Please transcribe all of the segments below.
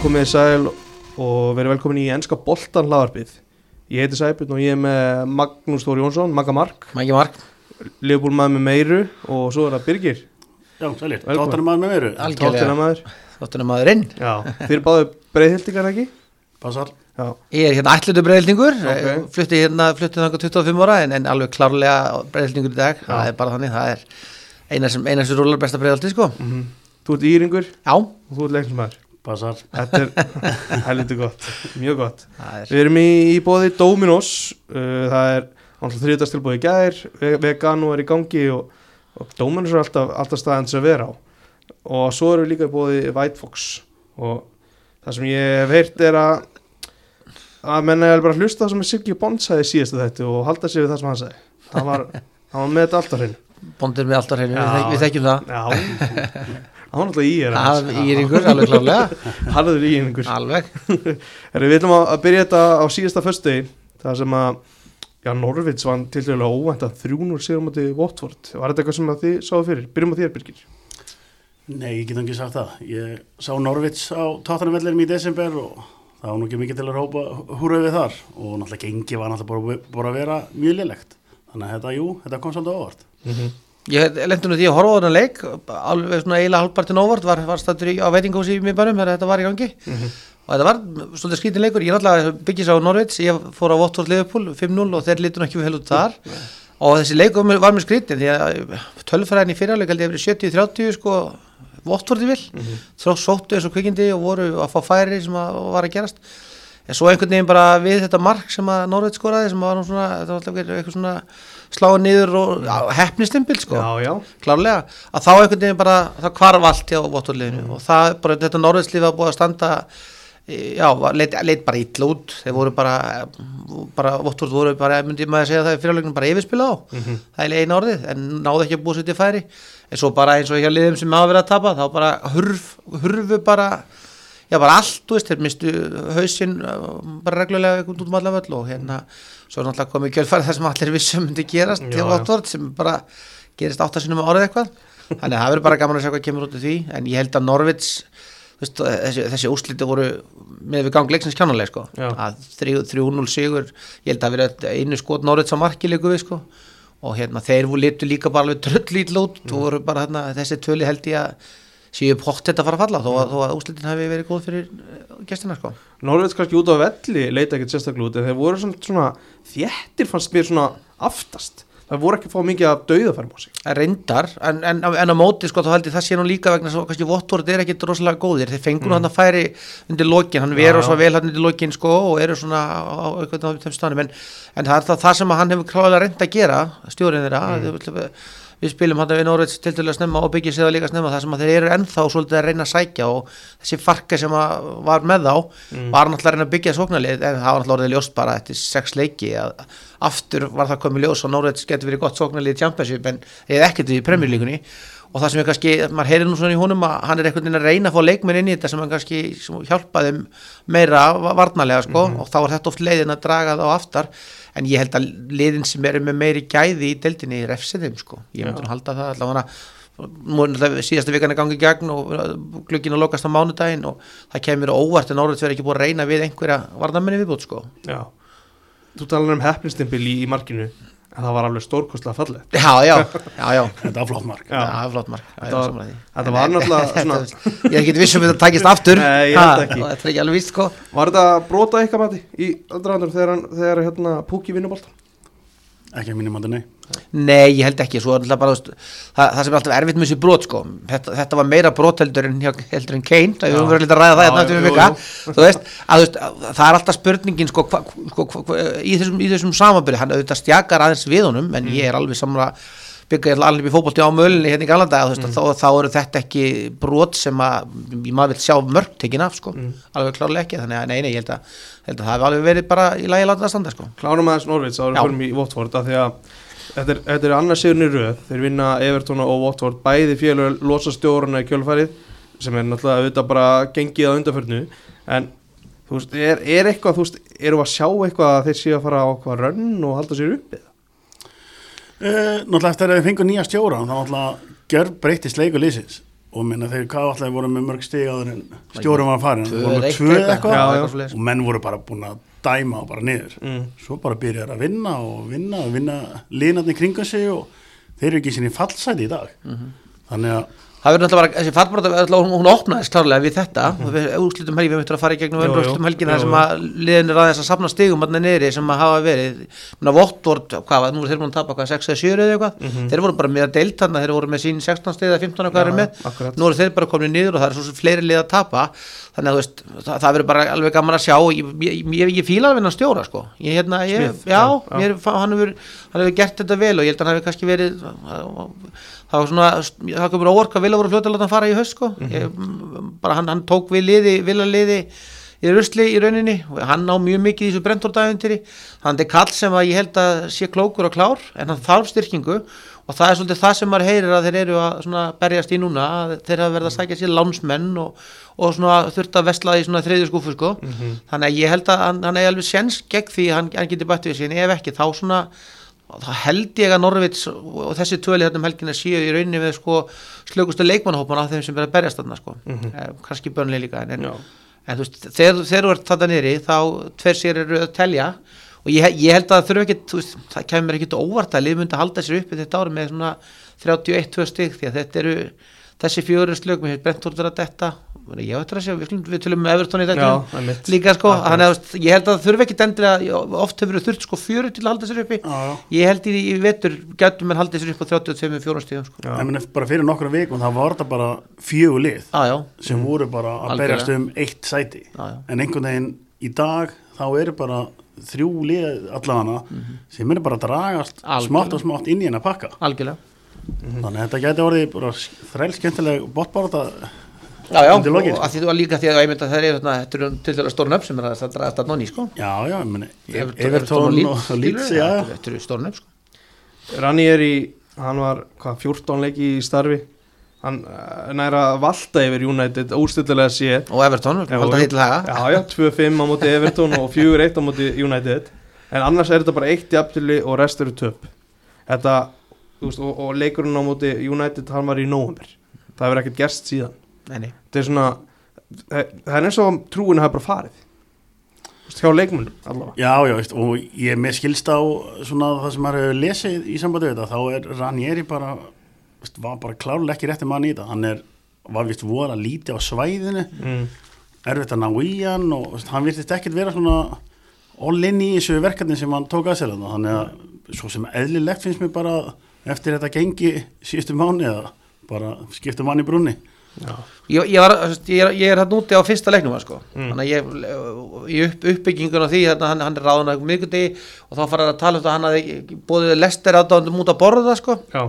komið þið sæl og verið velkomin í ennska boltan hlaðarpið. Ég heiti Sæbjörn og ég er með Magnús Þóri Jónsson, Magga Mark, Mæki Mark, Leopold maður með meiru og svo er það Birgir, Já, sælir, tóttanum maður með algjörlega. Tóttina maður. Þáttunum maðurinn Já, þeir báðu breiðhildingar ekki? Passar. Já, Ég er hérna ætlutu breyðildingur Ok. Flutti hérna, flutti þangað 25 ára en, en alveg klárlega breyðildingur í dag. Það er bara þannig, það er eina sem, eina sem rúlar besta breyðaldi sko. Mm þú ert íringur? Já, og þú ert leiknismæður. Passar Þetta er helviti gott, mjög gott. er Við erum í, í bóði Dominos, uh, það er alltaf þriðdagstilbóði í gær, ve- vegano er í gangi og, og Dominos er alltaf, alltaf staðan sem vera á. Og svo erum við líka í bóði White Fox og það sem ég hef heyrt er að að menna er bara að hlusta það sem Siggi Bond sagði síðastu þetta og halda sig við það sem hann sagði. Það var, hann var með þetta alltaf hreinu. bondir með alltaf hreinu, við, við þekkjum það Já, hann var alltaf í er Það er íringur, alveg klárlega Harður í einhver. Alveg við ætlum að að byrja þetta á síðasta föstudegi það sem að já, Norvits vann til dælu óvænt að 300 sigur múti Watford. Var þetta eitthvað sem að þið sáðu fyrir? Byrjum á þér, Birgir. Nei, ég get ekki sagt það Ég sá Norvits á tóttanumvellinum í desember og það var nú ekki mikið til að rópa húra við þar og náttúrulega gengi var náttúrulega bara, bara að vera mjög lélegt þannig að þetta, jú, þetta kom svolítið á óvart Ég lendi nú því að horfa á þennan leik alveg svona eiginlega halvpartin óvart var, var stættur á veitingósi í miðbænum þegar þetta var í gangi. Og þetta var svolítið skrítin leikur. Ég náttúrulega byggis á Norvits ég fór á Votvort Liverpool 5-0 og þeir nú ekki vel út þar. Og þessi leikur var mér skrítin því að tölfræðin í fyrirleik held ég að verið 70-30 sko Votvorti vil. Mm -hmm. sóttu eins og kvikindi og voru að fá færi sem að, var að gerast. En svo einhvern veginn bara við þetta mark sem að Norvits skoraði sem var svona, sláði niður og hefnistimpil sko. Já, já. klárlega, að þá einhvern veginn bara það kvarf allt hjá Vottorliðinu og það bara, þetta Norðurslið var búið að standa já, var- leit, bara illa út. Þeir voru bara, bara Vottorð voru bara, myndi maður segja það í fyrirleiknum bara yfirspila á, það er eina orðið en náðu ekki að búið sér til færi. En svo bara eins og hjá liðum sem hafa verið að tapa þá bara hurf, hurfu bara já bara allt, þú veist, þeir mistu hausinn uh, bara reglulega út um og hérna, svo er náttúrulega komið kjölfæri þar sem allir vissum myndi gerast Já, til já. Vottorð sem bara gerist áttasinum árið eitthvað þannig að það verður bara gaman að sjá hvað kemur út af því en ég held að Norvits veist, þessi, þessi úsliti voru með við gang leiksins kjánuleg sko. Að 3-0 sigur ég held að verið einu skot Norvits á markileiku við sko. og hérna þeir voru litu líka bara alveg tröll út og voru bara hérna, þessi töli held ég að séu pott þetta að fara að falla þó að, að úslitin hefði verið góð fyrir uh, gestina sko. Norvits kannski út á velli leita ekkert sérstaklega út en þeir voru svona, svona þéttir fannst mér svona aftast. Það voru ekki að fá mikið af dauðafærum á sig. reyndar, en, en, en á móti sko, þá held ég það sé nú líka vegna svo kannski Votvort er ekki rosalega góðir, þeir fengur nú hann að færi undir lokin, hann já. svo vel hann undir lokin sko og eru svona á, á, á, þeim stanum, en, en það er það, það sem að hann hefur kláðilega reynd að gera, stjórinn þeirra mm. Við, spilum hann við Norveits til til að snemma og byggja sig það líka snemma það sem að þeir eru ennþá svolítið að reyna að sækja og þessi farka sem að var með þá var náttúrulega að reyna að byggja sóknarlið en það var náttúrulega orðið ljóst bara eftir sex leiki að aftur var það komið ljós og Norveits getur verið gott sóknarlið í Championship en eða ekkert í Premier League-unni. Og það sem er kannski, maður heyrir nú svona í honum að hann er einhvern veginn að reyna að fá leikmenn inn í þetta sem hann kannski hjálpaði meira va- varnarlega sko. Og þá er þetta oft leiðin að draga það á aftar en ég held að liðin sem eru með meiri gæði í deildinni refsi þeim sko, ég myndi nú halda það allavega. Nú er náttúrulega síðasta vikan að gangi í gegn og glugginn að lokast á mánudaginn og það kemur óvart en orðið verið ekki búið að reyna við einhverja varnarmenni viðbútt sko. Já. Þú talar um hefnistimpil í, í markinu það var alveg stórkostlega fallið. já, já, já, já. Þetta var flott mark. Það Þetta var- náttúrulega Ég er ekki vissum að þetta takist aftur. Nei, ég held Ha, ekki. og Þetta er ekki alveg víst sko. Var þetta að brota eitthvað mati í aðdraðandur þegar, hann- þegar hérna, Púki vinnuboltan? Ekki að mínum að nei Nei, ég held ekki, er bara það, það sem er alltaf erfitt með þessi brot sko. þetta, þetta var meira brot heldur en, heldur en Kane, það hefur verið að ræða það Já, hérna eftir jú, jú. þú veist, að, það er alltaf spurningin sko, hva, sko, hva, í þessum, í þessum samanbyrði, hann auðvitað stjakar aðeins við honum, Mm. en ég er alveg samla byggja alveg í fótbolti á mölinni hérna í galanda Mm. þá, þá eru þetta ekki brot sem að maður vil sjá mörg tekin af sko, Mm. alveg klárlega ekki þannig að nei, nei, ég held að, held að það hefur alveg verið bara í lagi að láta það standa sko Klárum aðeins Já. fyrir mig í Watford af því að þetta er, þetta er annars sigurinn í röð þeir vinna Everton og Watford bæði félög losa stjóruna í kjölfarið sem er náttúrulega auðvitað bara gengið á undarförnu en þú veist, er, er eitthvað, þú veist, eru að sjá eitthvað að þeir séu að fara á eitthvað rönn og halda sér uppið? Uh, náttúrulega eftir að við fengum nýja stjóra þá náttúrulega gjör breytist leiku lýsins og minna þeir káallega voru með mörg stig áður en stjórum var farin Tvö voru eða með tvö eitthvað. og menn voru bara búin að dæma og bara niður. Mm. svo bara byrjar að vinna og vinna og vinna linarnir kringum sig og þeir eru ekki sinni fallsæti í dag. Mhm. þannig að Það verður náttúrulega bara, þessi fallbróta, hún, opnaðist klárlega við þetta. Og við úrslutum helgi, við möttum að fara í gegnum jú. umröstum helgina sem að liðin er aðeins að safna stigum hann niðri sem að hafa verið, menna Votvort, hvað var, nú er þeir búin að tapa hvað, 6 eða 7 eða eitthvað, þeir voru bara með að deilta þannig að þeir voru með sín 16 stig eða 15 eitthvað Mhm. Já, er með, akkurat. nú eru þeir bara komin niður og það er svo fleiri lið að tapa. Þannig að þú veist, það, það verður bara alveg gaman að sjá. Ég, ég, ég, ég fíla alveg hann stjóra sko, ég hérna, ég, Smith, já, já, já. mér, hann hefur hann hefur gert þetta vel og ég held að hann hefur kannski verið það var svona það komur að vilja voru fljóta að láta hann fara í haust sko. ég, bara hann, hann tók við liði vilja liði í rusli í rauninni hann á mjög mikið í þessu brentordæfintýri hann er kall sem að ég held að sé klókur og klár en hann þarf styrkingu og það er svolítið það sem maður heyrir að þeir eru að svona berjast í núna að þeir hafa verið að sækja sér lánsmenn og, og svona þurft að vesla í svona þriðju skúfu sko. þannig að ég held að hann, hann er alveg sens gegn því hann, hann geti bætt við sín ef ekki þá svona þá held ég að Norvits og þessi tvöli hérna um helgina séu í rauninni við sko slökustu leikmannahópan af þeim sem verða að berjast þarna sko. Eh, kannski börnlega líka en, en, en þú veist, þegar, þú ert þarna niðri þá tver sér eru að telja. Og ég, ég held að það þurfa ekki veist, það kemur mér ekki óvart að lið myndi að halda sér uppi þetta ári með svona 31-2 stig því að þetta eru þessi fjóru slög með Brentford er að detta ég veit að sjá, við, við tölum með Everton í þetta líka sko, að þú veist, ég held að það þurfa ekki endilega, oft hefur þurft sko fjöru til að halda sér uppi. Já, ég held í, í vetur gætum en haldið sér upp á 32 fjórum stíðum sko. Já. meni bara fyrir nokkra vikum það var þetta bara fjögur lið já, sem voru bara að berjast um eitt sæti. En einhvern veginn í dag þá eru bara þrjú lið allafana sem eru bara að dragast. Algjörlega. smátt og smátt inn í hennar pakka. Algjörlega. Þannig að þetta gæti orðið bara þræl skemmtileg botbárata já, já, Undir lokin, og að því þú var líka því að ég myndi að það er þarna, þetta eru til dæla stórn upp sem er að það dragast að nonni sko. já, já, ég meni Everton- Everton og Leeds, þetta eru stórn upp sko. Ranieri, hann var hvað, 14 leiki í starfi. Hann eh, næra að valta yfir United úrstillilega sé og halda jú. því til haga. Já, já, 2-5 á móti Everton og 4-1 á móti United. En annars er þetta bara eitt jafntölu og rest eru töp. Þetta, þú veist, og, og leikurinn á móti United hann var í nóvumber það hefur ekkert gerst síðan. Nei, nei. Þetta er svona það er eins og trúinu hafa bara farið. Hjá leikmunum allavega. Já, já, veist, og ég er með skilst á svona það sem maður hefur lesið í sambandi við þetta, þá er Ranieri bara veist, var bara klárlega ekki rétti mann í þetta. Hann er, var vist voða lítið á svæðinu. Mm. erfitt að ná í hann og veist, hann virtist ekkert vera svona all in í þessu verkefni sem hann tók að sér þannig að svo sem eðlilegt finnst mér bara eftir þetta gengi síðustu mánu eða bara skiptum mann í brunni já, Ég, ég, var, ég, er, ég er hann úti á fyrsta leiknum sko. Mm. þannig að ég, í upp, uppbyggingun á því hérna, hann, hann er ráðan að miðgundi og þá fara að tala um þetta að hann hafði búið lester aðdáðandum út að borða sko. já,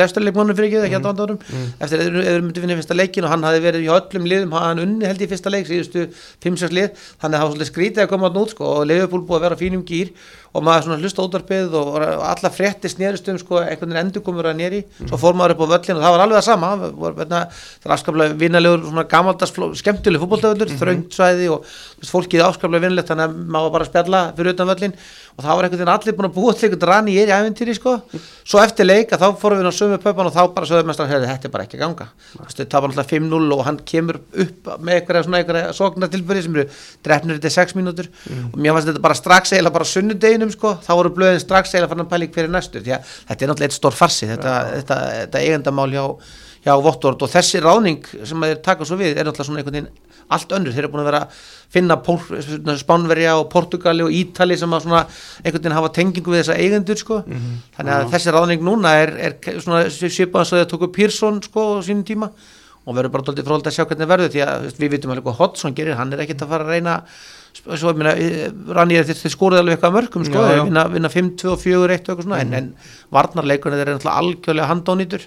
lesturleikmannum fyrir ekki, ekki Mm. aðdáðandum Mm. eftir eða eða myndi vinna í fyrsta leikin og hann hafði verið í öllum liðum, hann unni held í fyrsta leik síðustu 5-6 lið, þannig að það var svolítið skrítið að koma hann út sko, og Leifupúl búið að vera fínum gýr og maður svona hlusta útvarpið og, alla frétti snerist um sko, einhvern veginn endur komur að nýri svo fór maður upp á völlin og það var alveg það sama var, það er afskaplega vinnalegur svona gamaldags, skemmtileg fútboltavöllur mm -hmm. þröngsvæði og veist, fólkið afskaplega vinnlegt þannig að maður bara spjalla fyrir utan völlin og það var einhvern veginn allir búin að búa til einhvern rann í er í æfintýri sko. Svo eftir leik að þá fórum við á sömu pöpan og þá bara mestar að þetta er bara ekki að ganga. Það var náttúrulega 5-0 og hann kemur upp með einhverja svona einhverja sóknartilbyrði sem eru drefnir þetta 6 mínútur. Og mér fannst þetta bara strax eiginlega bara sunnudeginum sko, þá voru blöðin strax eiginlega fann að pæling fyrir næstu því að þetta er náttúrulega eitt stór farsi þetta, þetta, þetta eigendamál hjá hjá Votvort og þessi ráðning sem þeir taka svo við er náttúrulega svona einhvern veginn allt önnur, þeir eru búin að vera að finna Spánverja og Portugali og Ítali sem að svona einhvern veginn hafa tengingu við þessa eigendur sko. Þannig að þessi ráðning núna er, er svona svipaðan svo þeir tóku Pírsson sko á sínum tíma. Og verður bara doldið fróld að sjá hvernig verður því að við vitum alveg hvað Hodgson gerir, hann er ekkert að fara að reyna svo ég meina, rann ég þeir skoruð alveg eitthvað mörgum sko, Já, já. vinna, vinna 5-2 og 4-1 og eitthvað svona, en, en varnarleikurinn þeir eru náttúrulega algjörlega handónýtur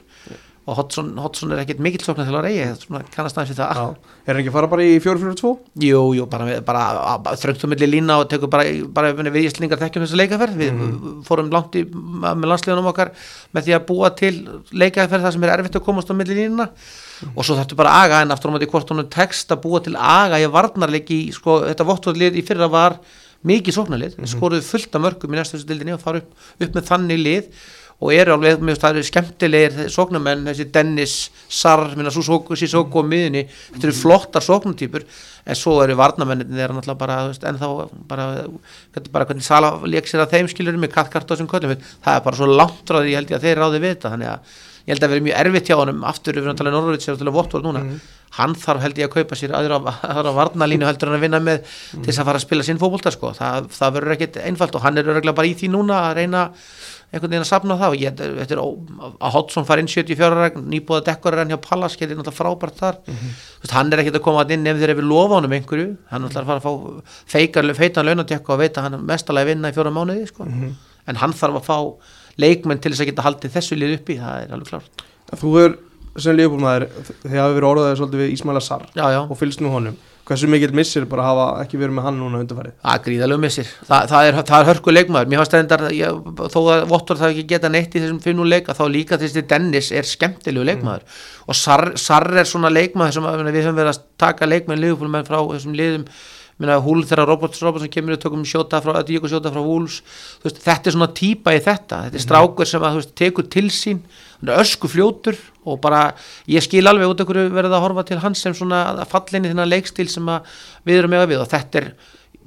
og Hodgson, Hodgson er ekkert mikill sóknar til að reyja, svona kannast aðeins við það. Já. er hann ekki að fara bara í 4-4-2 Jú, jú, bara, með- bara þröngt á milli lína og tekur bara, bara við íslingar þekkjum þessa leikaferð. Við fórum langt í, með landsliðunum okkar með því að búa til leikaferð þar sem er erfitt að komast á milli línuna og svo þarftu bara aga en aftur á móti hvort honum tekst að búa til aga í varnarleiki sko, þetta vottorlið í fyrra var mikið sóknarlið, mm skoruðu fullt af mörgum í næstu þessu dildinni og fara upp, upp með þannig lið og eru alveg, mér finnst það eru skemmtilegir sóknumenn, þessi Dennis Sarr, minna Sissoko og miðunni þetta eru flottar sóknutýpur en svo eru varnamennin þeirra náttúrulega bara þú veist, en þá bara, bara hvernig Sala leik sér að þeim skilur með kattkart og þessum köllum það er bara svo langt því ég held ég að þeir ráði við þetta þannig að ég held að vera mjög erfitt hjá honum aftur við erum að tala um Norröld sér til að votvort núna. Hann þarf held ég að kaupa sér aðra, aðra varnalínu heldur hann að vinna með til þess að fara að spila sinn fókbólta sko. það, það verður ekkit einfalt og hann er örgulega bara í því núna að reyna einhvern veginn að sapna það ég, er ó- að Hodson fara inn 74 ára nýbúða dekkorar hann hjá Pallas getur náttúrulega frábært þar. Mm hann er ekkit að koma inn ef þeir eru lofa honum einhverju. Hann er náttúrulega að fara að fá feikar, feitan launadekko að hann er mestalega að vinna í fjóra mánuði sko. en hann þarf að fá leikmenn til þess að geta haldið þessu lið uppi það er alveg klárt. Þú er sem liðbúlmaður þegar hafi verið orðaðið svolítið við Ísmaila Sarr já, já. og fylgst nú honum hversu mikill missir bara að hafa ekki verið með hann núna undarfarið Það er gríðalegu missir, Þa, það, er, það er hörku leikmaður, mér fannst reyndar, ég, þó að Vottor það ekki geta neitt í þessum nú leika, þá líka þessi Dennis er skemmtilegu leikmaður. Og Sarr, Sarr er svona leikmaður sem að, við höfum verið að taka leikmenn liðbúlmenn frá þessum liðum minna húl þegar Roberts Robertson kemur og tökum sjóta frá, Díko sjóta frá húls veist, þetta er svona típa í þetta. Þetta er strákur sem að veist, tekur til sín. Ösku fljótur og bara ég skil alveg út okkur verið að horfa til hans sem svona að fallinni þennan leikstil sem að við erum með við. Og þetta er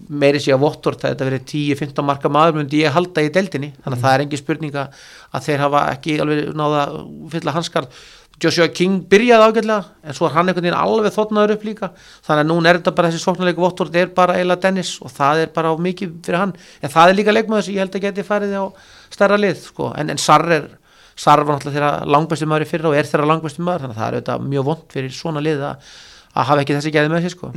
meiri sé að vottor það þetta verið 10-15 marka maður myndi ég halda í deildinni. Þannig að það er engi spurninga að þeir hafa ekki alveg náða að fylla hanskarð Joshua King byrjaði ágætlega en svo er hann einhvern veginn alveg þotnaður upp líka þannig að núna er þetta bara þessi sóknarleiku vottor þetta er bara eiginlega Dennis og það er bara mikið fyrir hann en það er líka leikmaður sem ég held að geti farið á stærra lið sko. en, en Sarr er Sarr var náttúrulega þeirra langbæstu maður í fyrra og er þeirra langbæstu maður þannig að það er auðvitað mjög vond fyrir svona lið að, að hafa ekki þessi geði með sér sko.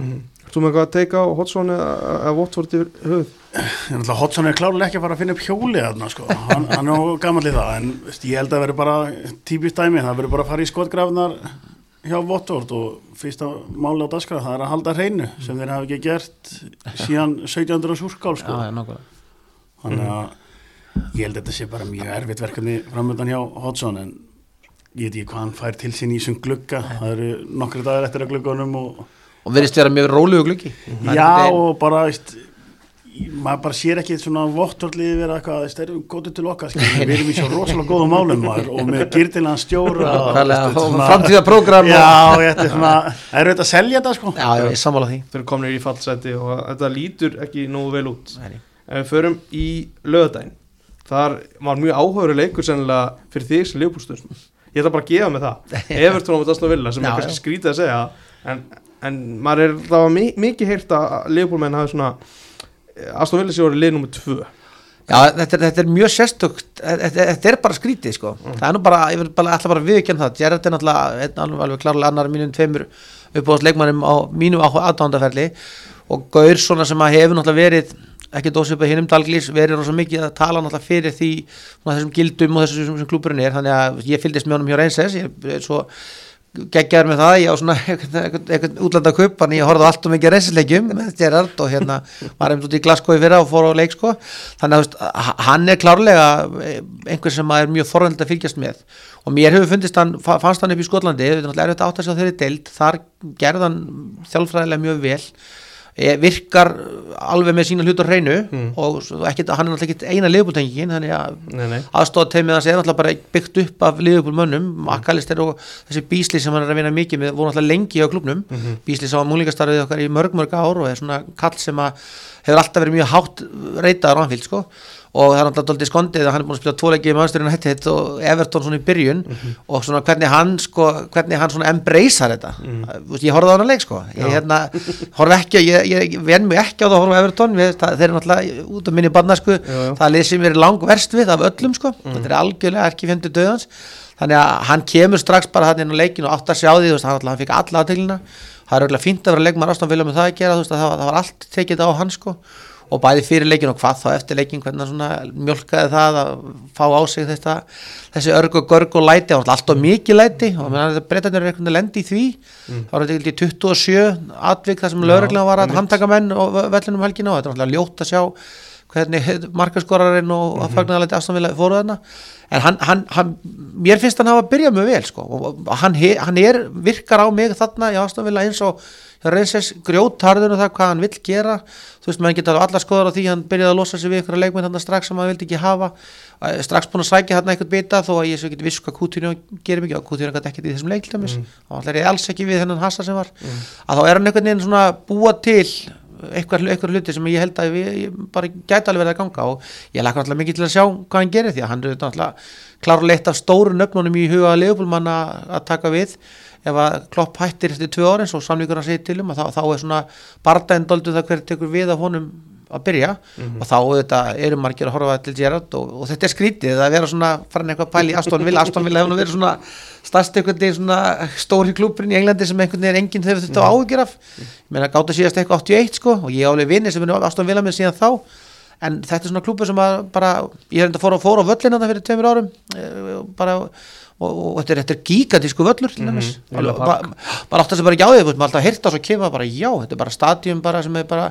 Þú með eitthvað að teika á Hodson eða eða Watford yfir höfuð Ég náttúrulega Hodson er klárlega ekki að fara að finna upp hjólið þarna sko, hann, hann er gammal í það en ég held að það verður bara típist dæmi, það verður bara að fara í skotgrafnar hjá Votvort og fyrsta máli á dagskraf það er að halda hreinu sem þeir hafa ekki gert síðan 1700 súrkál sko. Já, já, nákvæmlega. þannig að ég held að þetta sé bara mjög erfitt verkefni framöndan hjá Hodson en ég veit ekki hvað hann fær til sín í þessum glugga. Það eru nokkru dagar eftir að gluggunum og og verðist vera mjög rólegu gluggi. Já og bara veist, maður bara sér ekki svona vottorliði vera eitthvað, það er gótið til okkar við erum í svo rosalega góðum málum maður, og með gyrdilegan stjóra er svona það er auðvitað að selja þetta sko. Já, já, því. Þeir eru komnir í fallseti og þetta lítur ekki nógu vel út. Nei. ef við förum í lögadaginn þar var mjög áhöru leikur sennilega fyrir þig sem liðbúlstöðsum ég ætla bara að gefa mig það. Evertón á með Aston Villa sem Já, er kannski skrítið að segja. En, en maður er, það var mi mikið heyrt að liðbúlmenn hafi svona Aston Villa sé voru lið nummið tvö. Já, þetta er, þetta er mjög sérstökt þetta, þetta er bara skrítið sko. Það er nú bara, ég vil bara alltaf bara viðkjönn það. Gerrard er náttúrulega alveg klárlega annar mínum tveimur uppáðast leikmannum á mínu aðdándaferli og Gaur svona sem að hefur náttúrulega verið ekki dósipað hinnum dalglís verið rosa mikið að tala náttúrulega fyrir því svona, þessum gildum og þessum sem, klúburinn er. Þannig að ég fylgdist með honum hjá Reynsess ég er svo geggjaður með það, ég á svona eitthvað útlanda kupp, þannig ég horfði allt og mikið reysisleikjum með Gerard og hérna var einmitt út í Glasgow í fyrra og fór á leik sko. Þannig að hann er klárlega eh, einhver sem er mjög forhald að fylgjast með. Og mér hefur fundist hann, fa- fannst hann upp í Skotlandi, þetta er náttúrulega erfitt að átta sig á þeirri deild, þar gerði hann þjálfræðilega mjög vel virkar alveg með sína hlut á hreinu og svo ekkit, hann er náttúrulega ekki eina liðbútengin, þannig að aðstofteimið hans er náttúrulega bara byggt upp af liðbúl mönnum, Akkalister og þessi Bísli sem hann er að vinna mikið með voru náttúrulega lengi á klubnum, Bísli sá múlingastarfið okkar í mörg mörg ár og er svona kall sem að hefur alltaf verið mjög hátt reytaður ánfíld sko og það er náttúrulega doldið skondið að hann er búin að spila tvoleikið með aðstöðurinn hætti hitt og Everton svona í byrjun. Og svona hvernig hann sko, hvernig hann svona embracear þetta. Þú veist, ég horfði á hann að leik sko. Ég, hérna, horfi ekki, ég, ég, venn mig ekki á það að horfa á Everton, við, það, þeir eru náttúrulega út af minni barna sko, Já, já. það er lið sem er lang verst við af öllum sko, þetta er algjörlega ekki fjöndu döðans, þannig að hann kemur strax bara hann inn á leikinu og átt að sjá því veist, hann, hann fikk alla aðteglina það er og bæði fyrir leikin og hvað þá eftir leikin hvernig svona mjölkaði það að fá á sig þetta þessi örg og görg og læti, alltaf mikið læti og breytanir er einhvern veginn að lendi í því þá var þetta ekki 27 atvik þar sem lögreglega var að handtaka menn og vellunum helgina og þetta er alltaf ljótt að sjá hvernig markaskorarinn og mm -hmm. fagnarleiti afstanvila fóru þarna. En hann, hann, hann, mér finnst hann hafa að byrja mjög vel sko og hann, he, hann er, virkar á mig þarna í afstanvila eins og Reynsess grjótarður og það hvað hann vill gera. Þú veist, maður geta alveg alla skoðar á því hann byrjaði að losa sig við ykkur leikmenn hann strax sem hann vildi ekki hafa. Strax búin að sækja hann eitthvað bita þó að ég svo ekki viss hvað Coutinho gerir mikið. Og Coutinho gæti ekkert í þessum leikildamis mm. og hann er alls ekki við þennan hassa sem var. Að þá er hann einhvern veginn svona búa til eitthvað, eitthvað hluti sem ég held að við, ég bara gæti alveg verið að ganga og ég lakar alltaf mikið til að sjá hvað hann gerir því að hann er alltaf klárleitt af stóru nöfnunum í huga leifbólmann að taka við ef að klopp hættir eftir tvö orðins og samlíkur að segja til um að þá, þá er svona barndændoldu það hver tekur við af honum að byrja. Og þá þetta, eru margir að horfa til Gerrard og, og þetta er skrítið að vera svona farin eitthvað pæli í Aston Villa. Aston Villa hefur nú verið svona stærst veginn svona stóri klúpurinn í Englandi sem einhvern veginn enginn hefur þetta áhugjur af. Ég meina gáta síðast eitthvað 81 sko og ég álega vinni sem er Aston Villa með síðan þá. En þetta er svona klúpur sem að bara ég er enda að fóra, fóra á völlin þarna fyrir tveimur árum eh, bara og, og þetta er, er gigantísku völlur til dæmis. Mhm, bara átt að það bara ekki á því maður alltaf heyrta svo kemur bara já, þetta er bara stadium bara sem er bara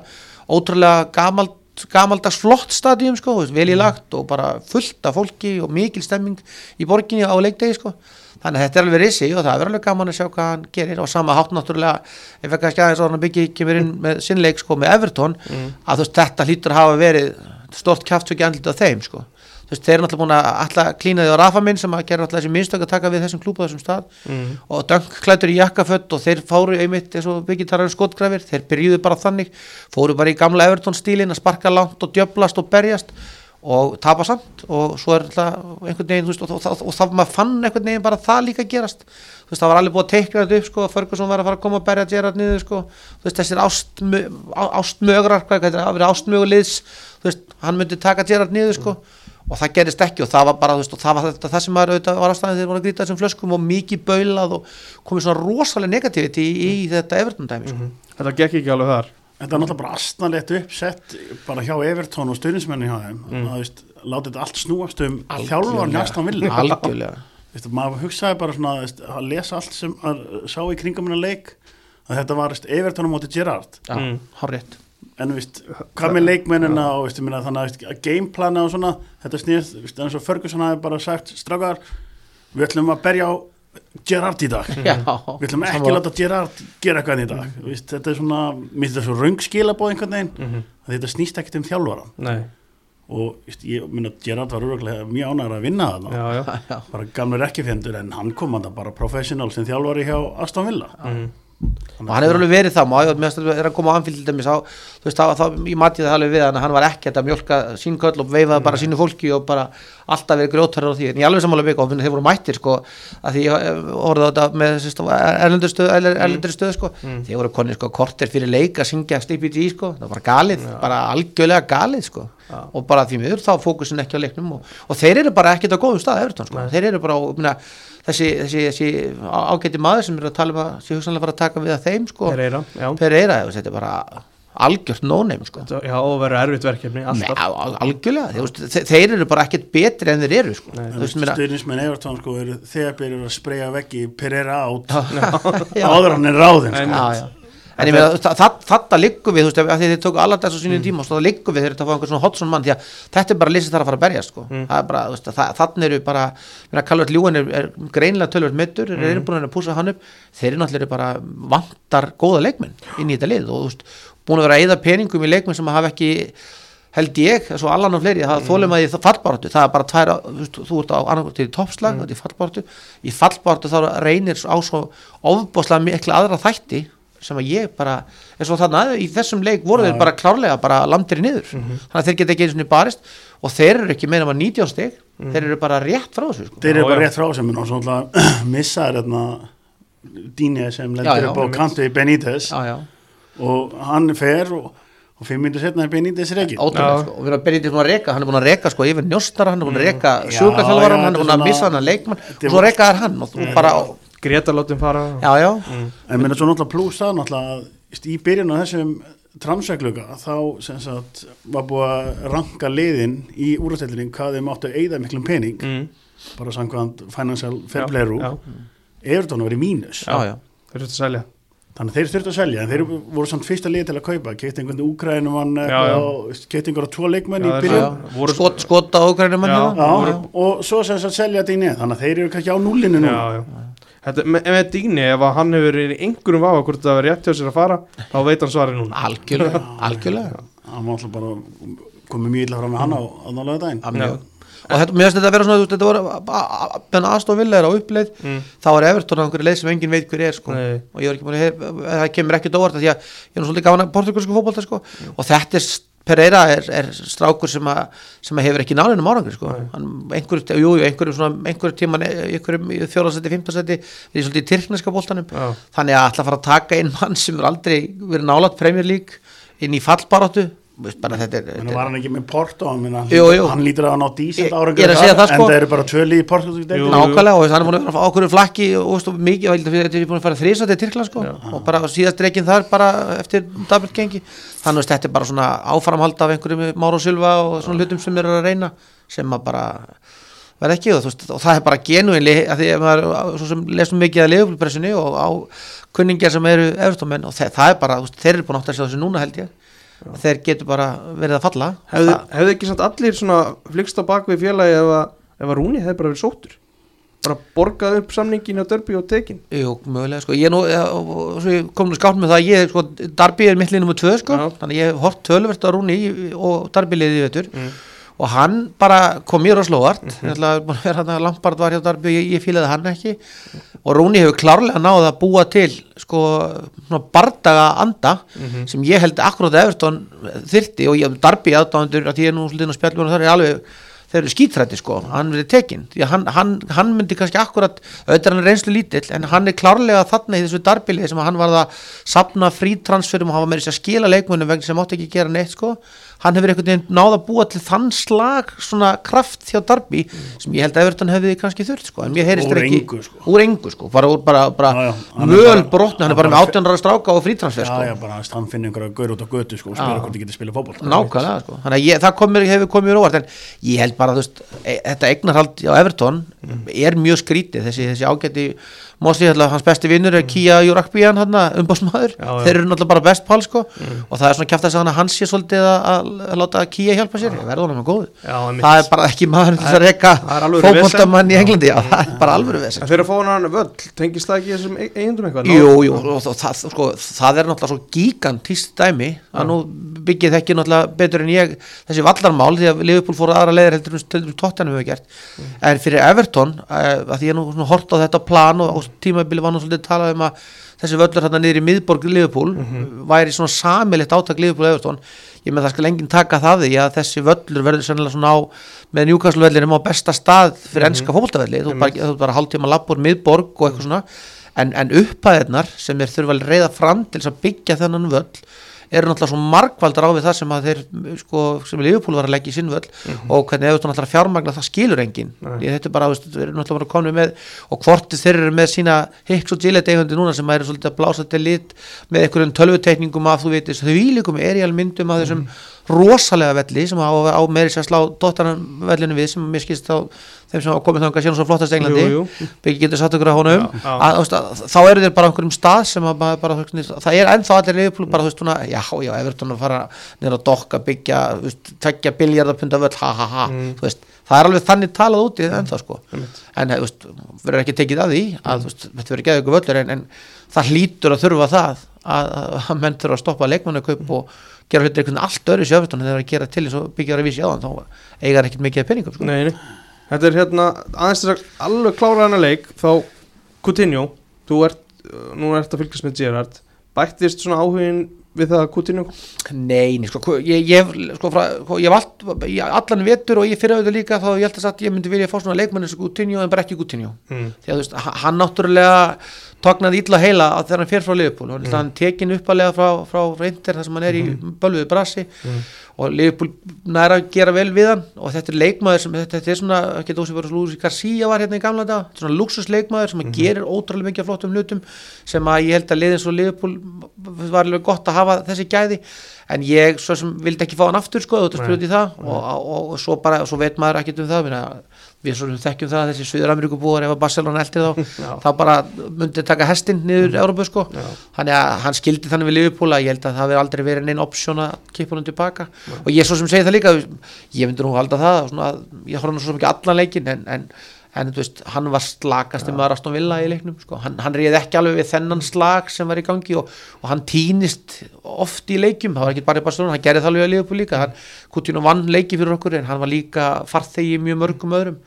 ótrúlega gamalt gamaldags flott stadium sko, vel í lagt og bara fullt af fólki og mikil stemming í borginni á leikdegi sko. Þannig að þetta er alveg rissi og það er alveg gaman að sjá hvað hann gerir og sama hátt náttúrulega. Ef ekki að skæða eins og hann byggja kemur inn með sinnleik sko með Everton að þú veist þetta hlýtur að hafa verið stort kjáft svo ekki andlita á þeim sko þú veist þeir eru náttúrulega búin að alltaf klína því á Rafa minn sem að gera alltaf þessi minnstök að taka við þessum klúpa þessum stað. Mm. og dönk klætur í jakkafött og þeir fóru einmitt eins og byggitarar skotgrafir þeir byrjuðu bara þannig, fóru bara í gamla Everton stílin að sparka langt og djöblast og berjast og tapa samt. Og svo er alltaf einhvern veginn veist, og, og, og, og það maður fann einhvern veginn bara það líka gerast. Þú veist það var alveg búið að teikna þetta upp sko, Ferguson var að fara að koma að berja Gerrard niður sko, þú veist þessir ástmögrar, vera ástmöguliðs. Þú veist, hann myndi taka Gerrard niður sko og það gerist ekki og það var bara veist, og það var þetta, það sem maður auðvitað var ástæðan þegar voru að grýta þessum flöskum og mikið baulað og komið svona rosalega negativiti í, í þetta Everton dæmi sko. Þetta gekk ekki alveg þar. Þetta er náttúrulega bara astanlegt uppsett bara hjá Evertón og stuðnismenni hjá þeim. Mm. að veist, láta þetta allt snúast um þjálfarni Aston Villa. Algjörlega. Maður hugsaði bara svona veist, að lesa allt sem að sá í kringum minna leik að þetta var veist, Evertón á móti Gerrard. Já, Mm. hárétt en veist, hvað með leikmennina og veist, ég meina, þannig að gameplana og svona þetta snýðist, veist, eins og Ferguson hafi bara sagt strákar, við ætlum að berja á Gerrard í dag. Já, við ætlum ekki að láta Gerrard gera eitthvað í dag. Veist, þetta er svona, mér finnst þetta svo röng skilabóð einhvern veginn, Mhm. að þetta snýst ekkert um þjálfara Nei, og veist, ég minna Gerrard var öruglega mjög ánægur að vinna þarna. Já, já, já, bara gamlega ekki fjendur en hann kom hann bara professional sem þjálfari hjá Aston Villa. Mm. Og hann hefur alveg verið það meðan það er að koma á anfíld til dæmis á, þú veist, þá, þá, ég mati það alveg við hann hann var ekkert að mjölka sín köll og veifaði bara sínu fólki og bara alltaf verið grjótarður á því, en ég alveg sammála bygg og þeir voru mættir sko, að því ég orðið á þetta með erlendur stöð, erlendur stöð sko, þeir voru konni sko korter fyrir leik að syngja Sleepy G sko, það var galið, bara algjörlega galið sko og bara því miður þá fókusin ekki á leiknum og, og þeir eru bara ekkert á góðum stað Evertón sko, þeir eru bara á, minna, þessi, þessi, þessi ágæti maður sem er að tala um að sé hugsanlega fara að taka við að þeim sko, Pereira, Pereira, þetta er bara algjört nóneim sko. Já, og verður erfitt verkefni, Nei, algjörlega, þeir, þeir eru bara ekkert betri en þeir eru sko. Stuðnismenn Evertón sko eru þegar byrjur að spreyja veggi Pereira át. Já, áður hann er ráðinn sko. já, já. En ég meina það, þetta liggum við, þú veist, því þeir tóku allar þessu sínum tíma og svo það liggum við eru að fá einhvern svona Hodson mann því að þetta er bara lýsið þar að fara að berja sko. það er bara, veist, það, þannig eru bara meina, Calvert Ljúin er, er greinlega tölvöld mittur, mm. eru búin að púsa hann upp þeir eru náttúrulega bara vantar góða leikmenn inn í þetta lið og þú veist, búin að vera að eyða peningum í leikmenn sem hafa ekki held ég, svo allan og fleiri það þólum að í fallbáratu, það er bara tvær þú ert á annarkvæmt til toppslag mm. í fallbáratu, í fallbáratu þá reynir á svo ofbáslega mikla aðra þætti sem að ég bara, eins og þarna í þessum leik voru þeir bara klárlega bara landir niður, þannig að þeir geta ekki eins og barist og þeir eru ekki meina maður 19 stig. Þeir eru bara rétt frá þessu sko. þeir eru bara rétt frá sem og svo náttúrulega missaður hérna Dínja sem lendur upp á kantu í Benítez. Já, já, og hann fer og, og fimm minnir setna er Benítez Já. sko. og við erum að byrja til að reka, hann er búin að reka sko yfir njóstara, hann er búin að reka Já, sjúkarþjálfaran, já, hann er búin að svona- missa hann að leikmann og svo rekaðar hann og þú bara, Greta látum fara. Já, já. En minna svo náttúrulega pluss það náttúrulega að í byrjun á þessum transfegluga þá sem sagt var búið að ranka liðin í úrstætlinni hvað þeim áttu að eyða miklum pening mm. bara samkvæmt financial fair play rule. já. Everton var í mínus. Já, já, Þeir þurftu að selja. Þannig að þeir þurftu að selja. En þeir voru samt fyrsta lið til að kaupa. Keitt einhvern já. keitt einhverja tvo leikmenn í byrjun. skot, hann Já, og svo sem sagt selja þetta í neð þannig að þeir eru kannski á núlinu nú Já, já þetta, með, með Díni, ef að hann hefur í einhverjum vafa hvort það verið rétt hjá sér að fara þá veit hann svarið núna. Algjörlega, algjörlega. Hann var alltaf bara komið mjög illa fram með hann á aðnálega daginn og þetta, mér finnst þetta að vera svona þetta voru, menn Aston Villa er á uppleið Mm. þá er Everton á einhverju leið sem enginn veit hver er sko. Og ég var ekki búin að það kemur ekkert óvart af því að ég er nú svolítið gafan að portugalsku fótbolta sko. og þetta er Pereira er, er strákur sem, a, sem hefur ekki nálinum árangri sko. hann, einhverju, jú, jú, einhverju, svona, einhverju tíman einhverju fjóðarsætti, fimmtarsætti er í svolítið í tyrkneska boltanum Já. þannig að að fara að taka inn mann sem er aldrei verið nálat Premier League inn í fallbaráttu Veist, bara þetta er, en þetta var hann ekki með Porto? Minna, Jú, jú. hann lítur að hann á að segja það, sko. en það eru bara tvö líði Porto nákvæmlega og hann er búin að vera á okkur flakki og mikið, og þetta er búin að fara þrýsa til Tyrkland sko, og bara síðast reikin þar bara eftir Dabert gengi. Þannig að þetta er bara svona áframhald af einhverjum Máru Silva og svona hlutum sem eru að reyna sem að bara verða ekki og, þú veist, og það er bara genuinli að því að maður svo sem lesum mikið að leifupilpressinni og á kunningjar sem eru eftirstomenn og það er bara, þeir eru búin að átta sig á þessu núna held ég og þeir getur bara verið að falla. Hefði, Það- hefði ekki samt allir svona flikst á bakvið félagi ef að, ef að Rúni hefði bara verið sóttur? Bara borgað upp samningin á Derby og tekin Jú, mögulega, sko, ég er nú, ég kom nú skátt með það, að ég, sko, Darby er mitt lið nummer tvö, sko, Já. þannig ég hef hort tölvert á Rúni og Darby liðið í vetur. Mm. Og hann bara kom mér á vera hann að Lampard var hjá Darby og ég, ég fílaði hann ekki. Og Rúni hefur klárlega náð að búa til, sko, bardaga anda sem ég held akkurat Everton þyrti og ég, Darby aðdándur, að ég er nú svolítið inn á spjallum og það er alveg þeir eru skítrætti sko, hann verið tekinn. Því að hann, hann, hann myndi kannski akkurat auðvitað er hann reynslu lítill, en hann er klárlega þarna í þessu darbilið sem hann var að sapna frítransferum og var með þess að skila leikmunum vegna sem mátti ekki gera neitt sko hann hefur einhvern veginn náð að búa til þann slag svona kraft hjá Darby sem ég held að Everton hefði kannski þurft sko. En mér heyrist Úr þeir ekki engu, sko. úr engu sko, bara, úr, bara, bara Já, já, bara- brotna, hann er bara með bara- 18 ára stráka og frítransfer já, sko. já, bara hann finnir einhverja gaur út á götu sko, og spyrir hvort þið getur spila fótboll nákvæmlega sko. þannig að ég, það komir, hefur komið mér óvart. En ég held bara þú veist, e, þetta eignarhald á Everton er mjög skrítið þessi, þessi ágæti Mosi, hans besti vinnur er Kia Júrakbíjan umbásmaður, Já, já. þeir eru náttúrulega bara best pál sko, og það er svona kæft að segja hans sé svolítið að, láta Kia hjálpa sér. Ég verður honum að góðu. Já, það er bara ekki maður til þess að reyka það er alveg fótboltamann í Englandi, já, það er bara alveg vesen en þeir eru að fá hann völl, tengist það ekki þessum e- eigendum eitthvað? Jú, jú, og það, sko, það er náttúrulega svo gigantíst dæmi að nú byggið þekki náttúrulega betur en ég þessi vallarmál því að Liverpool fór aðra leiðir heldur stöldum tóttanum hefur gert. En fyrir Everton, uh, að því ég nú hort á þetta plan og tímabili var nú svolítið talað um að þessi völlur hérna niður í miðborg Liverpool væri svona samilitt átak Liverpool og Everton. Ég með það skal enginn taka það því að þessi völlur verður sennilega svona á með Newcastle vellinum á besta stað fyrir ennska fótboltavelli, þú bara, þú bara hálftíma lappur miðborg og eitthvað svona. En, en upphæðirnar sem þeir þurfa að reyða fram til þess að byggja þennan völl eru náttúrulega svo margvaldar á við það sem að þeir sko, sem Liverpool var að leggja í sinn völl og hvernig þú náttúrulega fjármagna það skilur ég þetta er bara, þú veist, þeir eru náttúrulega bara komið með og hvort þeir eru með sína Hicks og Gillette eigundi núna sem eru svolítið að blása til lit með einhverjum tölvutekningum að þú veitir, þau ílikum er í myndum af þessum rosalega velli sem á, á meiri sér slá dóttaran vellinu við sem mér skilst þá þeim sem komið þangað síðan svo flottast Englandi Jú, jú. byggi getur satt okkur á honum Já, já. að, þú að, þá eru þeir bara á einhverjum stað sem að bara, þú það er ennþá allir Liverpool bara, þú veist, svona, já, já, Everton að fara niður að dokka, byggja, þú tekja biljardapunda völl, ha, ha, ha Mm. þú veist, það er alveg þannig talað úti ennþá, sko, en, þú verður ekki tekið að því, að, þú veist, þetta verður geða ykkur völlur en, en það hlýtur að þurfa það að, menn þurfa að stoppa leikmannakaup og gera hlutir einhvern allt öðru sjöfustan en þeir eru að gera til þess að byggja að vísi á þann þá eigar ekkert mikið peningum, sko. Nei. Þetta er hérna aðeins þess að alveg klára hana leik þá Coutinho, þú ert uh, nú ert að fylgjast með Gerrard bættist svona áhugin við það að Coutinho Nei, nei, sko, ég, ég, sko, frá, sko, ég ég, allan vetur og ég fyrir auðvitað líka þá ég held að ég myndi vilja fá svona leikmann eins og Coutinho en bara ekki Coutinho mm. því að þú veist, hann náttúrulega tóknaði illa heila þegar hann fer frá Liverpool. Og hann tekin uppalega frá, frá, frá Inter þar sem hann er í bölvuðu brasi. Og Liverpool næra að gera vel við hann. Og þetta er leikmaður sem þetta, þetta er svona, ekki þú sem verður Lúsi Garcia var hérna í gamla dag, svona luxusleikmaður sem mm gerir ótrúlega mikið flottum hlutum sem að ég held að liðin svo Liverpool var alveg gott að hafa þessi gæði. En ég svo sem vildi ekki fá hann aftur sko, þú í það. Og, og, og svo bara, svo veit maður ekkert um það. Minna, við svo sem þekkjum það að þessi Suður Ameríku búar ef að Barcelona eldir þá Já. þá bara myndi taka hestinn niður Európa sko, þannig að hann skildi þannig við Liverpool að ég held að það verði aldrei verið neinn option að kippa hann tilbaka. Og ég svo sem segi það líka ég myndi nú halda það svona, ég horfði nú svo sem ekki allan leikin en, en, en þú veist, hann var slakast ja. maður Aston Villa í leiknum sko. hann, hann reyði ekki alveg við þennan slag sem var í gangi og, og hann týnist oft í leikjum, það var ekki bara í Barcelona hann gerði það alveg að liða upp líka hann Coutinho vann leiki fyrir okkur en hann var líka farþegi mjög mörgum öðrum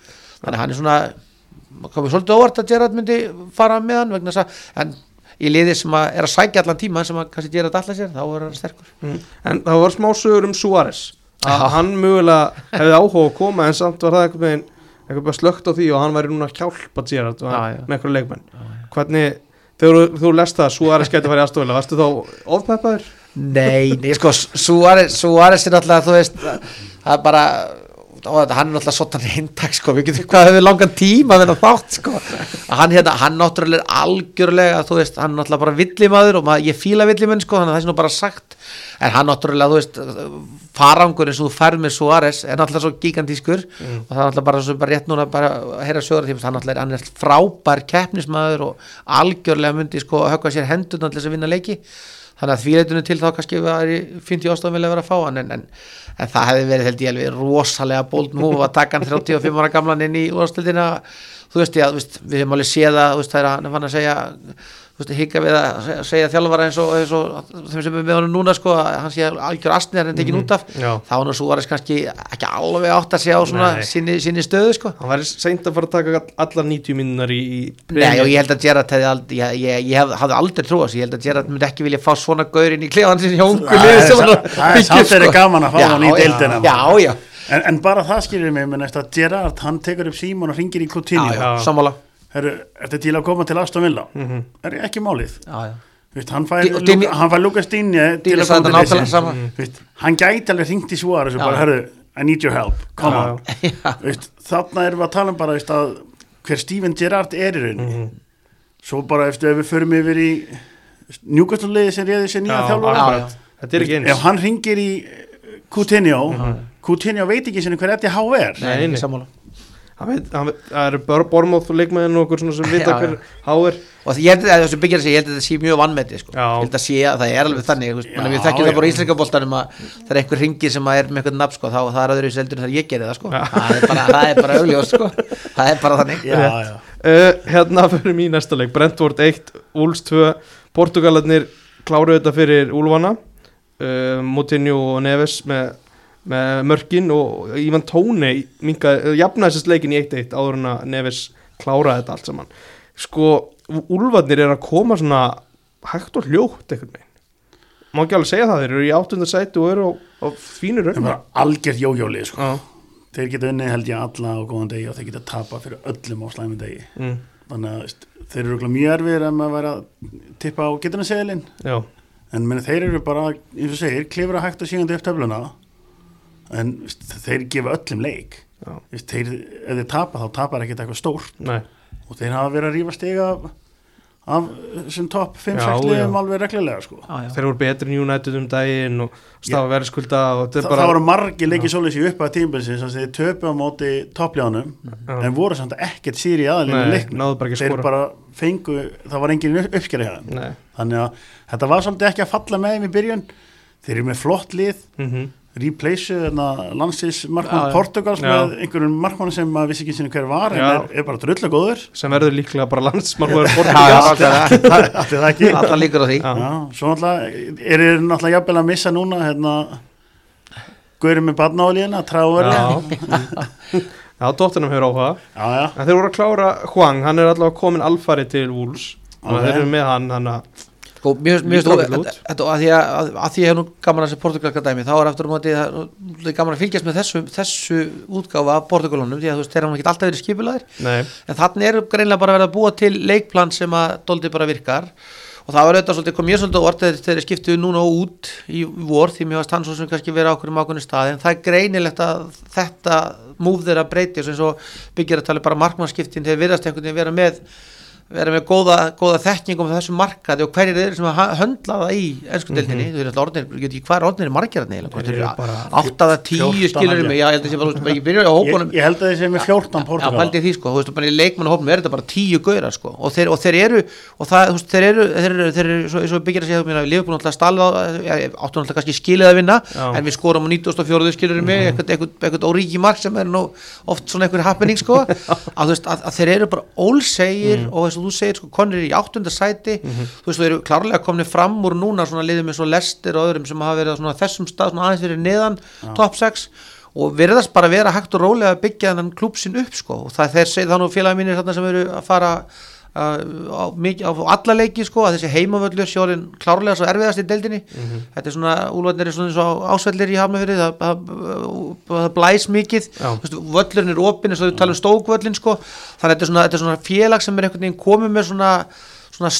þannig hann er svona komið svolítið óvart að Gerrard myndi fara með hann vegna þess að en í liði sem að er að sækja allan tíma sem að kannski Gerrard allar sér, þá er hann sterkur mm. En það var smá sögur um Suárez að hann mögulega hefði áhuga að koma en samt var það einhvern veginn eitthvað bara slögt á því og hann væri núna að hjálpa Gerrard með eitthvað leikmenn. Hvernig, þegar þú lest það Suárez geti farið aðstofila, varstu þá ofpeppaður? Nei, nei, sko Suárez er náttúrulega, þú veist það er bara og hann er náttúrulega svona reyntak sko, við getum hvað hefur langan tíma þennan þátt sko, hann hérna, hann náttúrulega er algjörlega, þú veist, hann er náttúrulega bara villimaður og maður, ég fíla villimenn sko, þannig að það er svona bara sagt, en hann náttúrulega, þú veist, farangur eins og þú færð með Suárez er náttúrulega svo gigantískur mm. og það er náttúrulega bara, svo, bara rétt núna bara að heyra sjóður tíma, hann náttúrulega er, hann er frábær keppnismadur og algjörlega myndi sko höfka sér hendur náttúrulega að vinna leiki þannig að því reytunum til þá kannski var ég ástafan vilja vera að fá hann en, en, en það hefði verið held ég alveg rosalega bold nú að taka hann 35 ára gamlan inn í úrstildina þú veist ég að við hefum alveg séð að það er að hann fann að segja higga við að segja þjálfvara eins og, eins og þeim sem er með honum núna sko, hann sé algjör astnir en tekin mm -hmm. út af. Já. þá hann og svo var þess kannski ekki alveg átt að segja á svona sinni, sinni stöðu sko. hann var seint að fara að taka allar 90 minnar í, í Nei og ég held að Gerard hefði aldrei, ég, ég, ég hef, hafði aldrei trúið ég held að Gerard myndi ekki vilja fá svona gaurin í klefan sinni hjóngu það er þeirri gaman að fá hann í deildina Já, já. En, en bara það skilir mig, menn eftir að Gerard hann tekur upp símón og ringir í Coutinho. Sammála er þetta til að koma til Aston Villa? Mm -hmm. er ekki málið? Já, já. Vist, hann fær Lukas Dinje til að koma til þessi hann gæti alveg hringt í svara og bara, herru, I need your help. Come on. Vist, þarna erum við að tala um bara veist, að, hver Steven Gerrard er í rauninni. Mm -hmm. svo bara eftir að við förum yfir í njúkastlunlegi sem reyði sér nýja þjálfur þetta er ekki eins. Ef hann ringir í Coutinho mm -hmm. Coutinho veit ekki sem hver eftir há er. Nei, nei, sammála það eru bormóð leikmæðin og okkur svona sem vita hver háir. Og ég held að þessu byggjar ég held að þetta sé mjög vannmeti sko. ég held að sé að það er alveg þannig við þekkjum það bara í Ísleikaboltanum að það er einhver ringir sem er með eitthvað nafn sko, þá það er aðra í seldur en það ég gerir það sko. það er bara, bara auðljós sko. það er bara þannig. Já, já. Uh, hérna fyrir mín næsta leik. Brentford 1, Úls 2 Portugalarnir kláruðu þetta fyrir Úlvana uh, Moutinho og Neves með með mörkin og Ívan Tóni jafnaði þessast leikin í 1-1 áður en að Neves kláraði þetta allt saman. Sko, úlvarnir er að koma svona hægt og hljótt eitthvað með má ekki alveg segja það, þeir eru í áttundasæti og eru á, á fínur raun algjörð jójóli sko. þeir geta unni held ég alla á góðan degi og þeir geta tapa fyrir öllum á slæmi degi. Mm. þannig að þeir eru mjög erfir að maður vera að tippa á geturnaseglin en meni, þeir eru bara, eins og segir, klifra hægt og sígandi upp töfluna en þeir gefa öllum leik. Þeir, ef þeir tapa þá tapar ekkert eitthvað stórt. Nei. og þeir hafa verið að rífa stiga af, af sem topp 5-6 liðum alveg reglulega sko. já, já. þeir voru betri en United um daginn og stafa verðskulda Þa, bara... það voru margi leikið svolítið sér upp að tímbilsins þeir töpu á móti toppljónum en voru samt ekkert síri aðalinn þeir bara fengu það var engin uppskjari hérna þannig að þetta var svolítið ekki að falla með þeim í byrjun. Þeir eru með flott lið. Mm -hmm replaceu landslýsmarkmann Portugals já. með einhverjum markmann sem maður vissi ekki sinni hver var en er, er bara drullega góður. Sem verður líklega bara landslýsmarkmann Portugals. Alltaf það ekki Alltaf líkur á því. Já, Svo náttúrulega er það náttúrulega jafnvel að missa núna hérna Guðurum með badnáliðina, tráverði Já, dóttunum hefur áhuga. En þeir voru að klára Hwang, hann er allavega komin alfari til Wools og þeir eru með hann hann að sko, mér finnst þú að því að, því ég hef nú gaman að þessi portugalska dæmi þá er aftur um að það er gaman að fylgjast með þessu, þessu útgáfa af portugalunum því að þú veist, þeir hafa ekki alltaf verið skipilaðir en þannig er greinlega bara verið að búa til leikplan sem að doldi bara virkar. Og það var auðvitað svolítið, kom ég svolítið orð þegar þeir skiptuðu núna út í vor því mér varst hann svo sem kannski verið ákveðum ákveðinu stað. En það er greinilegt að þetta múf þeirra breyti og byggjar að tala bara markmannskiptin þeir virðast einhvern veginn vera með vera með góða, góða þekkingum á þessum markaði og hverjir eru sem að höndla það í ennsku deildinni, þú veist orðinir, ég veit ekki hvað er orðinir margirarni eða hvort Þeir þeir eru eru bara áttaða tíu 14 skilur held ég. mig, já, ég held að sé bara, þú veist, bara ekki byrja á hópunum. Ég, ég held að þið sé með 14 Já, Portugal pældi því sko, þú veist, bara í leikmannahópnum er þetta bara tíu gaurar sko. Og þeir, og þeir eru, og það, þú veist, þeir eru, þeir eru, þeir eru, svo, svo byggir að segja, þú meina, Liverpool á, ja, áttu náttúrulega kannski skilið að vinna, Já. en við skorum á 94. skilur mig, eitthvað, eitthvað, eitthvað óríki mark sem er nú oft svona eitthvað happening sko, að þú veist, að, að þeir eru bara ólsegir og þess að þú segir sko, konir í áttunda sæti, þú veist, þú eru klárlega komni fram úr núna svona liðum eins og lestir og öðrum sem hafa verið svona þessum stað, svona aðeins fyrir neðan top 6 og virðast bara vera hægt og rólega að byggja þennan klúb sinn upp sko. Og það þeir segið þannig félagi mínir þarna sem eru að fara á, á alla leiki sko að þessi heimavöllur sjórin klárlega svo erfiðast í deildinni. Þetta er svona, úlvarnir er svona eins og ásvellir í hafnafyrir það, það, það blæs mikið. Þú veist, völlurinn er opinn eins og við talum stókvöllin sko. Þannig að þetta er svona, svona félag sem er einhvern veginn komið með svona svona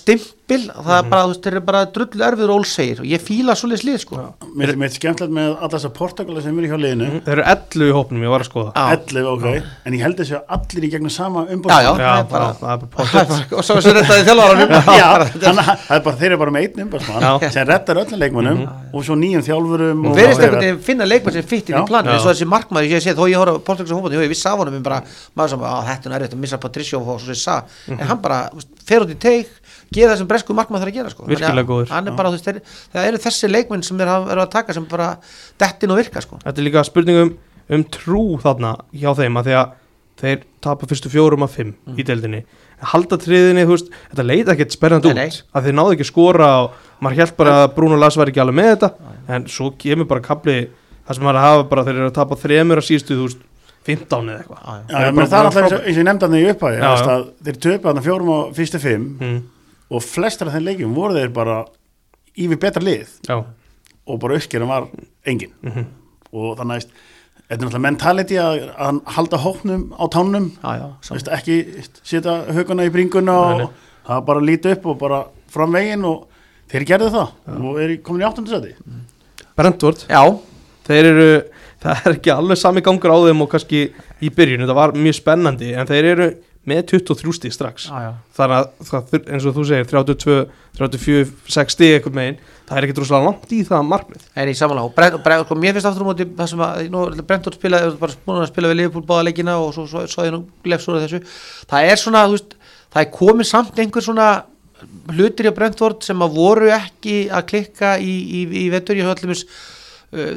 stimpil, það er bara, þú veist, þeir eru bara drull erfiður ólsegir og ég fíla svolítið slið sko. Mér er meitt skemmtilegt með alla þessar Portugala sem eru hjá liðinu. Þeir eru 11 í hópnum, ég var að skoða. Já. 11, ok, en ég held þessu að allir í gegnum sama Já, já. Já, það er bara- bara, það er bara og svo þessu rettaði þjálfaranum. Já, hann, það er bara, þeir eru bara með einn umbúrsmann Já. sem reddar öllum leikmannum og svo nýjum þjálfurum og verðist einhvern veginn finna leikmenn sem fitt inn í Og að að og út gera það sem bresku markmaður þarf að gera sko. Virkilega að góður. hann er bara, veist, þeir, það eru þessi leikmenn sem þeir eru að taka sem bara dettin og virka sko. Þetta er líka spurning um, trú þarna hjá þeim að því að þeir tapa fyrstu fjórum af fimm í deildinni halda triðinni, þú veist, þetta leit ekkert sperrandi Nei, nei. út, að þeir náðu ekki að skora og maður held bara að Bruno Lars var ekki alveg með þetta en svo kemur bara kapli það sem maður hafa bara, þeir eru að tapa þremur að síðustu, þú veist, 15 eða eitthvað Já, já. Já, menn það er alltaf eins og- og ég nefndi hann í upphæði þeir töpu hann fjórum á fyrstu fimm mm. Og flestar af þeim leikjum voru þeir bara yfir betra lið. Já, og bara uppskerum var engin. Mhm. og þannig að þetta er náttúrulega mentality að, að halda hóknum á tánum. Já, já, saman. Veist, ekki setja höguna í bringuna og það bara líti upp og bara fram veginn og þeir gerðu það og er komin í áttundasæti Brentford, já, þeir eru það er ekki alveg sami gangur á þeim og kannski í byrjun, þetta var mjög spennandi en þeir eru með 23 stíð strax. Já, já. þannig að það, eins og þú segir 32, 34, 60 eitthvað megin það er ekkert rosalega langt í það markmið. En í Brent, sko, mér finnst aftur á móti það sem að, nú er Brentor spilaði bara búin að spila við Liverpool báða leikina og svo, svo, svo ég nú lefst úr þessu. Það er svona, þú veist, það er komið samt einhver svona hlutir í Brentford sem að voru ekki að klikka í, í, í vetur. Í höllumis uh,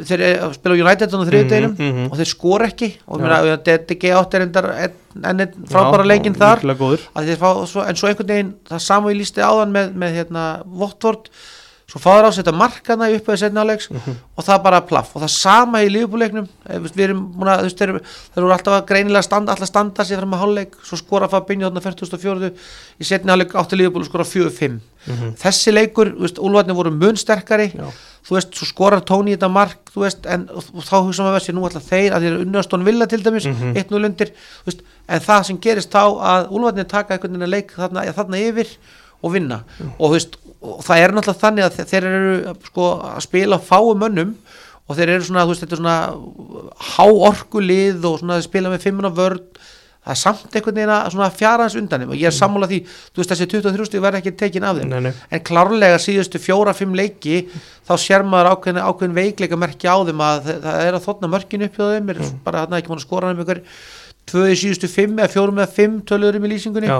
þeir er að spila á United á þriðudeginum Mhm, mhm. og þeir skor ekki og Já. mér að DG 8 er endar enn einn frábæra leikinn þar þeir fá, svo, en svo einhvern veginn það saman ég lísti áðan með, með hérna, Votvort svo fáður á að setja markana í upphæði setna áleiks og það bara plaff. Og það sama í lífbúleiknum við erum múna, þú veist, þeir, eru alltaf að greinilega standa, alltaf standa sér fram að hálfleik. Svo skora Fabinho þarna 44 í setna áleik átti lífbúl skora 4-5 þessi leikur, þú veist, úlvarnir voru mun sterkari. Já. þú veist, svo skorar Tóni þetta mark þú veist, en þá hugsa maður þessi nú alltaf þeir að þeir eru unnastón vilja til dæmis Mhm. 1-0 undir, þú veist, en það sem gerist þá að úlvarnir taka einhvern veginn að leik þarna, ja, þarna yfir og vinna. Og þú veist, og það er náttúrulega þannig að þe- þeir eru sko að spila fáum mönnum og þeir eru svona, veist, svona háorku lið og spila með fimmuna vörn. Það er samt einhvern veginn að fjara hans undan þeim og ég er sammála því, þú veist þessi 23 stíð verði ekki tekin af þeim. Nei, nei. en klárlega síðustu fjóra-fimm leiki þá sér maður ákveðin, ákveðin veikleika merkja á þeim að það er að þotna mörkin upp hjá þeim, er bara þarna ekki múin að skora hann um ykkur tvö í síðustu fimm eða fjórum eða fimm tölurum í lýsingunni Já.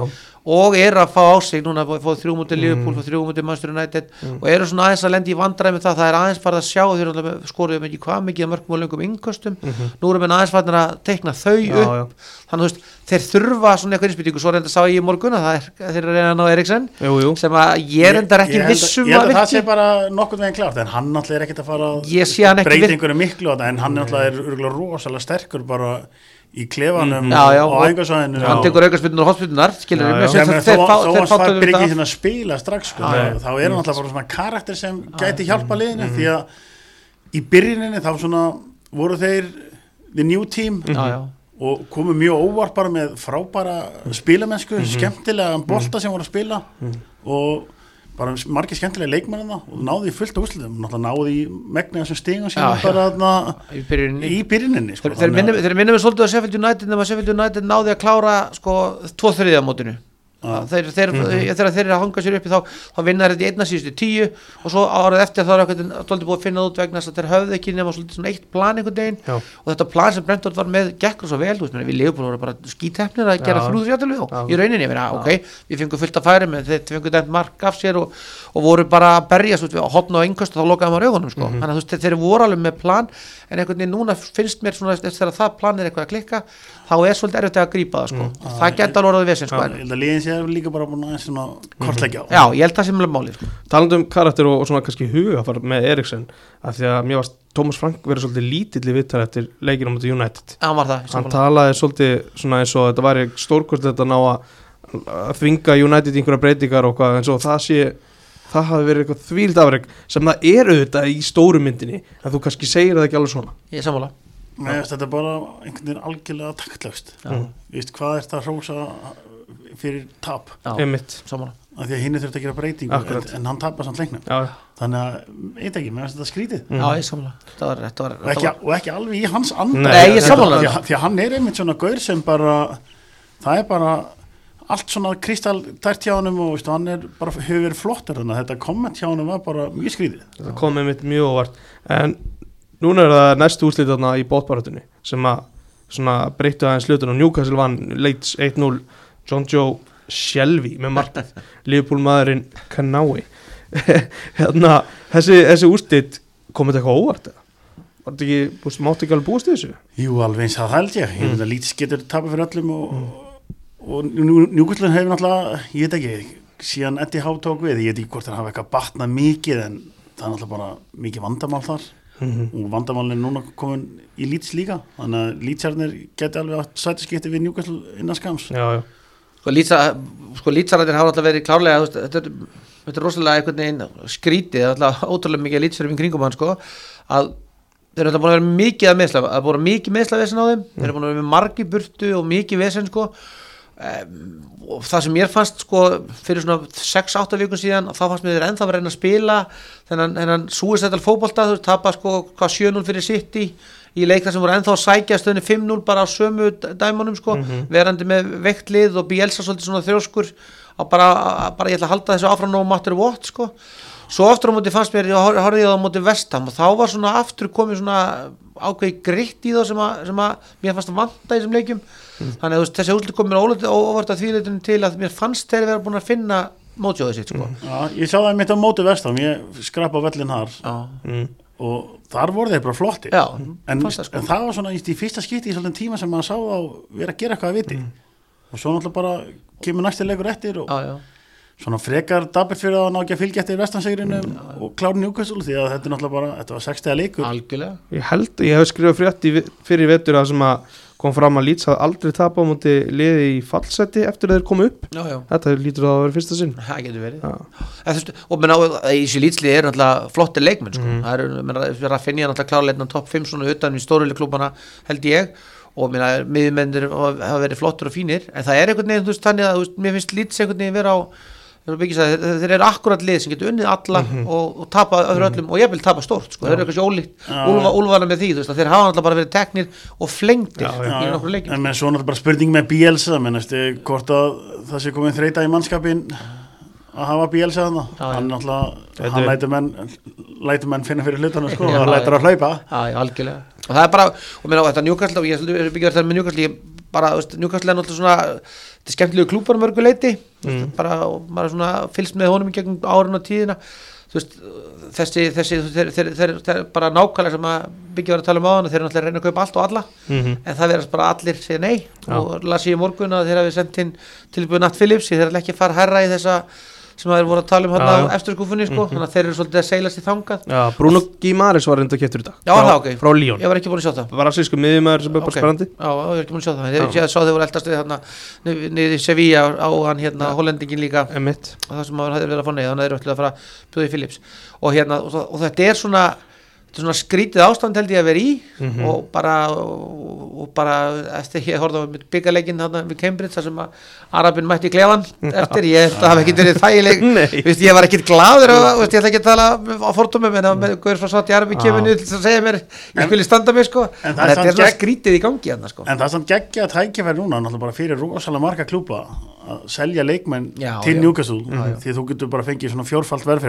og eru að fá á sig núna fóð þrjú mútið Liverpool, fóð þrjú mútið Manchester United og eru svona aðeins að lendi í vandræði með það það er aðeins farið að sjá þeir skoruðu með ekki hvað mikið að mörgum og löngum yngkostum nú erum við aðeins farið að teikna þau Já, upp. já. þannig að þeir þurfa svona eitthvað innspýtingu. Svo reynda sá ég í morgun að það er, þeir eru að reyna að ná Eriksen Jú, jú. sem að ég reyndar ekki að- vissum ég held að að það sé bara nokkurn veginn klart en hann náttúrulega er ekkert að fara að virk- einhverju miklu á þetta en hann náttúrulega er rosalega sterkur bara í klefanum Já, já, og engasvæðinu hann tekur aukarspilnunar og það tölur byrja um ekki svona að spila strax sko, Já, þá, þá er hann alltaf bara svona karakter sem gæti hjálpa liðinu því að í byrjuninni þá svona voru þeir the new team já. og komu mjög óvart bara með frábæra spilamennsku, skemmtilega bolta sem voru að spila og bara margir skemmtilega leikmennina og náði fullt á náttúrulega náði í megna þessum stingum í byrjuninni. Sko, Þeir- að- minnum við svolítið nema Sheffield United náði að klára sko tvo þriðja mótinu þeir, þeir, þegar þeir eru að hanga sér uppi þá, þá vinna þeir þetta í einna síðustu tíu og svo árið eftir þá er eitthvað stoltið búið að finna út vegna þess að þeir höfðu ekki nema svona eitt plan einhvern veginn Já. og þetta plan sem Brentford var með gekk svo vel, veist, við Leopold voru bara skítefnir að gera Já. þrjúður játtölu og Já. í rauninni, ég meina, ok, við fengum fullt að færi með þeir fengum dæmt mark af sér og, og voru bara að berjast út við að hotna og einhverst og þá lokaði maður augunum, sko, Mhm. þannig að þú veist, þeir voru alveg með plan en einhvern veginn núna finnst mér svona eftir þegar það plan er eitthvað að klikka þá er svolítið erfitt að grípa það, sko. Og það geta alveg orðið vesinn, sko, Ég en, held að liðin sé líka bara búin að svona kortleggja á. Já, ég held það sem er máli, sko. Talandi um karakter og, og svona kannski hugafar með Eriksen af því að mér varst Thomas Frank verið svolítið lítill í vittar eftir leikinu á United. Hann var það, hann talaði svolítið svona eins og þetta væri stórkost þetta ná að að þvinga United í einhverja breytingar og hvað eins og það sé það hafi verið eitthvað þvíld afreg sem það er auðvitað í stóru myndinni en þú kannski segir það ekki alveg svona. Ég er finnst þetta bara einhvern veginn algjörlega taktlögst Já. Vist, Hvað er þetta að hrósa fyrir tap? Því að hinn þurft að gera breytingu en, Akkurat. en hann tapar samt leiknum. Já, þannig að, eitthvað ekki, mér finnst þetta skrítið. Mm. Já, ég er sammála. Þetta var, þetta var, og þetta og ekki alveg í hans anda. Nei, ég er Þetta- sammála. því, að- því að hann er einmitt svona gaur sem bara það er bara allt svona kristalltært hjá honum og veistu, hann er bara hefur verið flottur þannig að þetta komment hjá honum var bara mjög skrítið það kom með mitt mjög óvart. En núna er það næstu úrslit þarna í bótbaratunni sem að breyttu aðeins hlutin og Newcastle vann Leeds 1-0 John Joe Shelby með markið Liverpool maðurinn Kanái hérna þessi, þessi úrslit komið þetta eitthvað óvart eða? var þetta ekki, máttu ekki alveg búast þessu? Jú, alveg eins að held ég, Mm. ég veit að lítið getur tapað fyrir öllum og, og njúkvöldin hefur náttúrulega, ég veit ekki síðan Eddie Howe tók við, ég veit ekki hvort hann hafa eitthvað batnað mikið en það er náttúrulega bara mikið vandamál þar. Mhm. og vandamálin er núna komin í Leeds líka þannig að Leedsjarnir geti alveg átt sætiskipti við njúkvöld innan skams já, já, Sko, lýtsa, sko hafa alltaf verið klárlega þú veist, þetta, er, þetta er rosalega einhvern veginn skrítið, það er alltaf ótrúlega mikið lýtsverfum kringum hann sko að þeir eru alltaf búin að vera mikið að meðsla að búin mikið meðslavesen á þeim þeir eru búin að vera með margi burtu og mikið vesen sko og það sem mér fannst sko fyrir svona 6-8 vikun síðan þá fannst mér ennþá að reyna að spila þennan, þennan súisættal fótbolta þú veist, tapa sko hvað 7-0 fyrir City í leikna sem voru ennþá að sækja stöðinu 5-0 bara á sömu d- dæmunum sko verandi með veikt lið og Bielsa svolítið svona þrjóskur. Að bara, bara ég ætla að halda þessu áfram no matter what sko. Svo aftur á móti fannst mér, ég hor- horfði ég á móti vestam og þá var svona aftur komið svona ákveði gritt í þá sem að, sem að mér fannst að vanta í þessum leikjum þannig að þessi úslit kom mér óvart að því leitinu til að mér fannst þeir vera búin að finna mótjóðið sitt sko. Já, ég sá það mitt á móti vestam, ég skrapa vellin þar. Mm. og þar voru þeir bara flottir. Já, en, það, sko. en það var svona í í fyrsta skipti í svolítið tíma sem maður sá þá vera að gera eitthvað að viti. Og svo náttúrulega bara kemur næsti leikur eftir og já, já. svona frekar dabert fyrir að ná ekki að fylgja eftir vestansegrinum og klára njúkvæstul því að þetta er náttúrulega bara, þetta var 60 leikur. Algjörlega. Ég held, ég hef skrifað frétt fyrir vetur að sem að kom fram að Leeds hafði aldrei tapað á móti liði í fallseti eftir að þeir komu upp. Já, já, þetta lítur að vera fyrsta sinn. Það getur verið. Veist, og menn á, þessu lýtsli er náttúrulega flottir leikmenn sko. það eru, menn að finna náttúrulega kláleitna top 5 svona utan í stórulega klúbana held ég. Og miðmennir hafa verið flottur og fínir. En það er einhvern veginn, þannig að mér finnst lýts einhvern veginn vera á þeir eru akkurat lið sem getur unnið alla og, og tapa öðru öllum og ég vil tapa stórt, sko, þeir eru eitthvað ólíkt Já. úlfa, úlfana með því, veist, að þeir hafa náttúrulega bara verið teknir og flengtir Já, já. í nokkur leikjum. En með svo náttúrulega bara spurning með Bielsa mennast hvort að það sé komið þreita í mannskapin að hafa Bielsa já. hann náttúrulega, Þetta hann lætur menn lætur menn finna fyrir hlutunum sko og lætur að hlaupa. Já, já, algjörlega og það er bara, og mér á þetta njúkastlega og ég er byggja þetta með njúkastlega ég bara, njúkastlega er náttúrulega svona þetta er skemmtilegu klúpar mörgu leiti mm. bara, og maður er svona fylgst með honum í gegnum árin og tíðina. Veist, þessi, þessi þeir, þeir bara nákvæmlega sem að byggja var að tala um á hann þeir eru náttúrulega að reyna að kaupa allt og alla. Mm en það verðast bara allir segja nei. Já. og las ég í morgun að þeir hafi sendt inn tilbúið Natt Phillips, ég þeir ætla ekki fara herra í þessa sem þeir voru að tala um hérna á eftirskúfunni sko, þannig að þeir eru svolítið að seilast í þangað. Já, Bruno Guimares var reynda kættur í dag. Já, frá, það, ok. frá Líón ég var ekki búin að sjá það. Var assísku miðjumæður sem er bara Ok. spennandi. Já, ég er ekki múin að sjá það. Já. Ég sá þeir voru eldast við þarna niður í Sevilla á hann hérna hollendingin líka. Það sem maður hefði verið að fá neið þannig að þeir eru ætlaði að fara að bjóða í Philips og hérna og, það- og þetta er svona þetta er svona skrítið ástand held ég að vera í Mhm. og bara og, og bara eftir ég horfði á byggarleikin þarna við Cambridge þar sem að Arabin mætti klefan eftir, ég held að það hafi ekki verið þægileg. Vist, ég var ekkit gladur og veist, ég ætla ekki að tala á fordómum en að Guður frá í Arabi kemur niður til að segja mér ég vil standa mig sko. En að þetta er svona skrítið í gangi hérna sko. En það er samt geggja tækifæri núna náttúrulega bara fyrir rosalega marga klúpa að selja leikmenn Já, til. Newcastle því þú getur bara fengið svona fjórfalt verð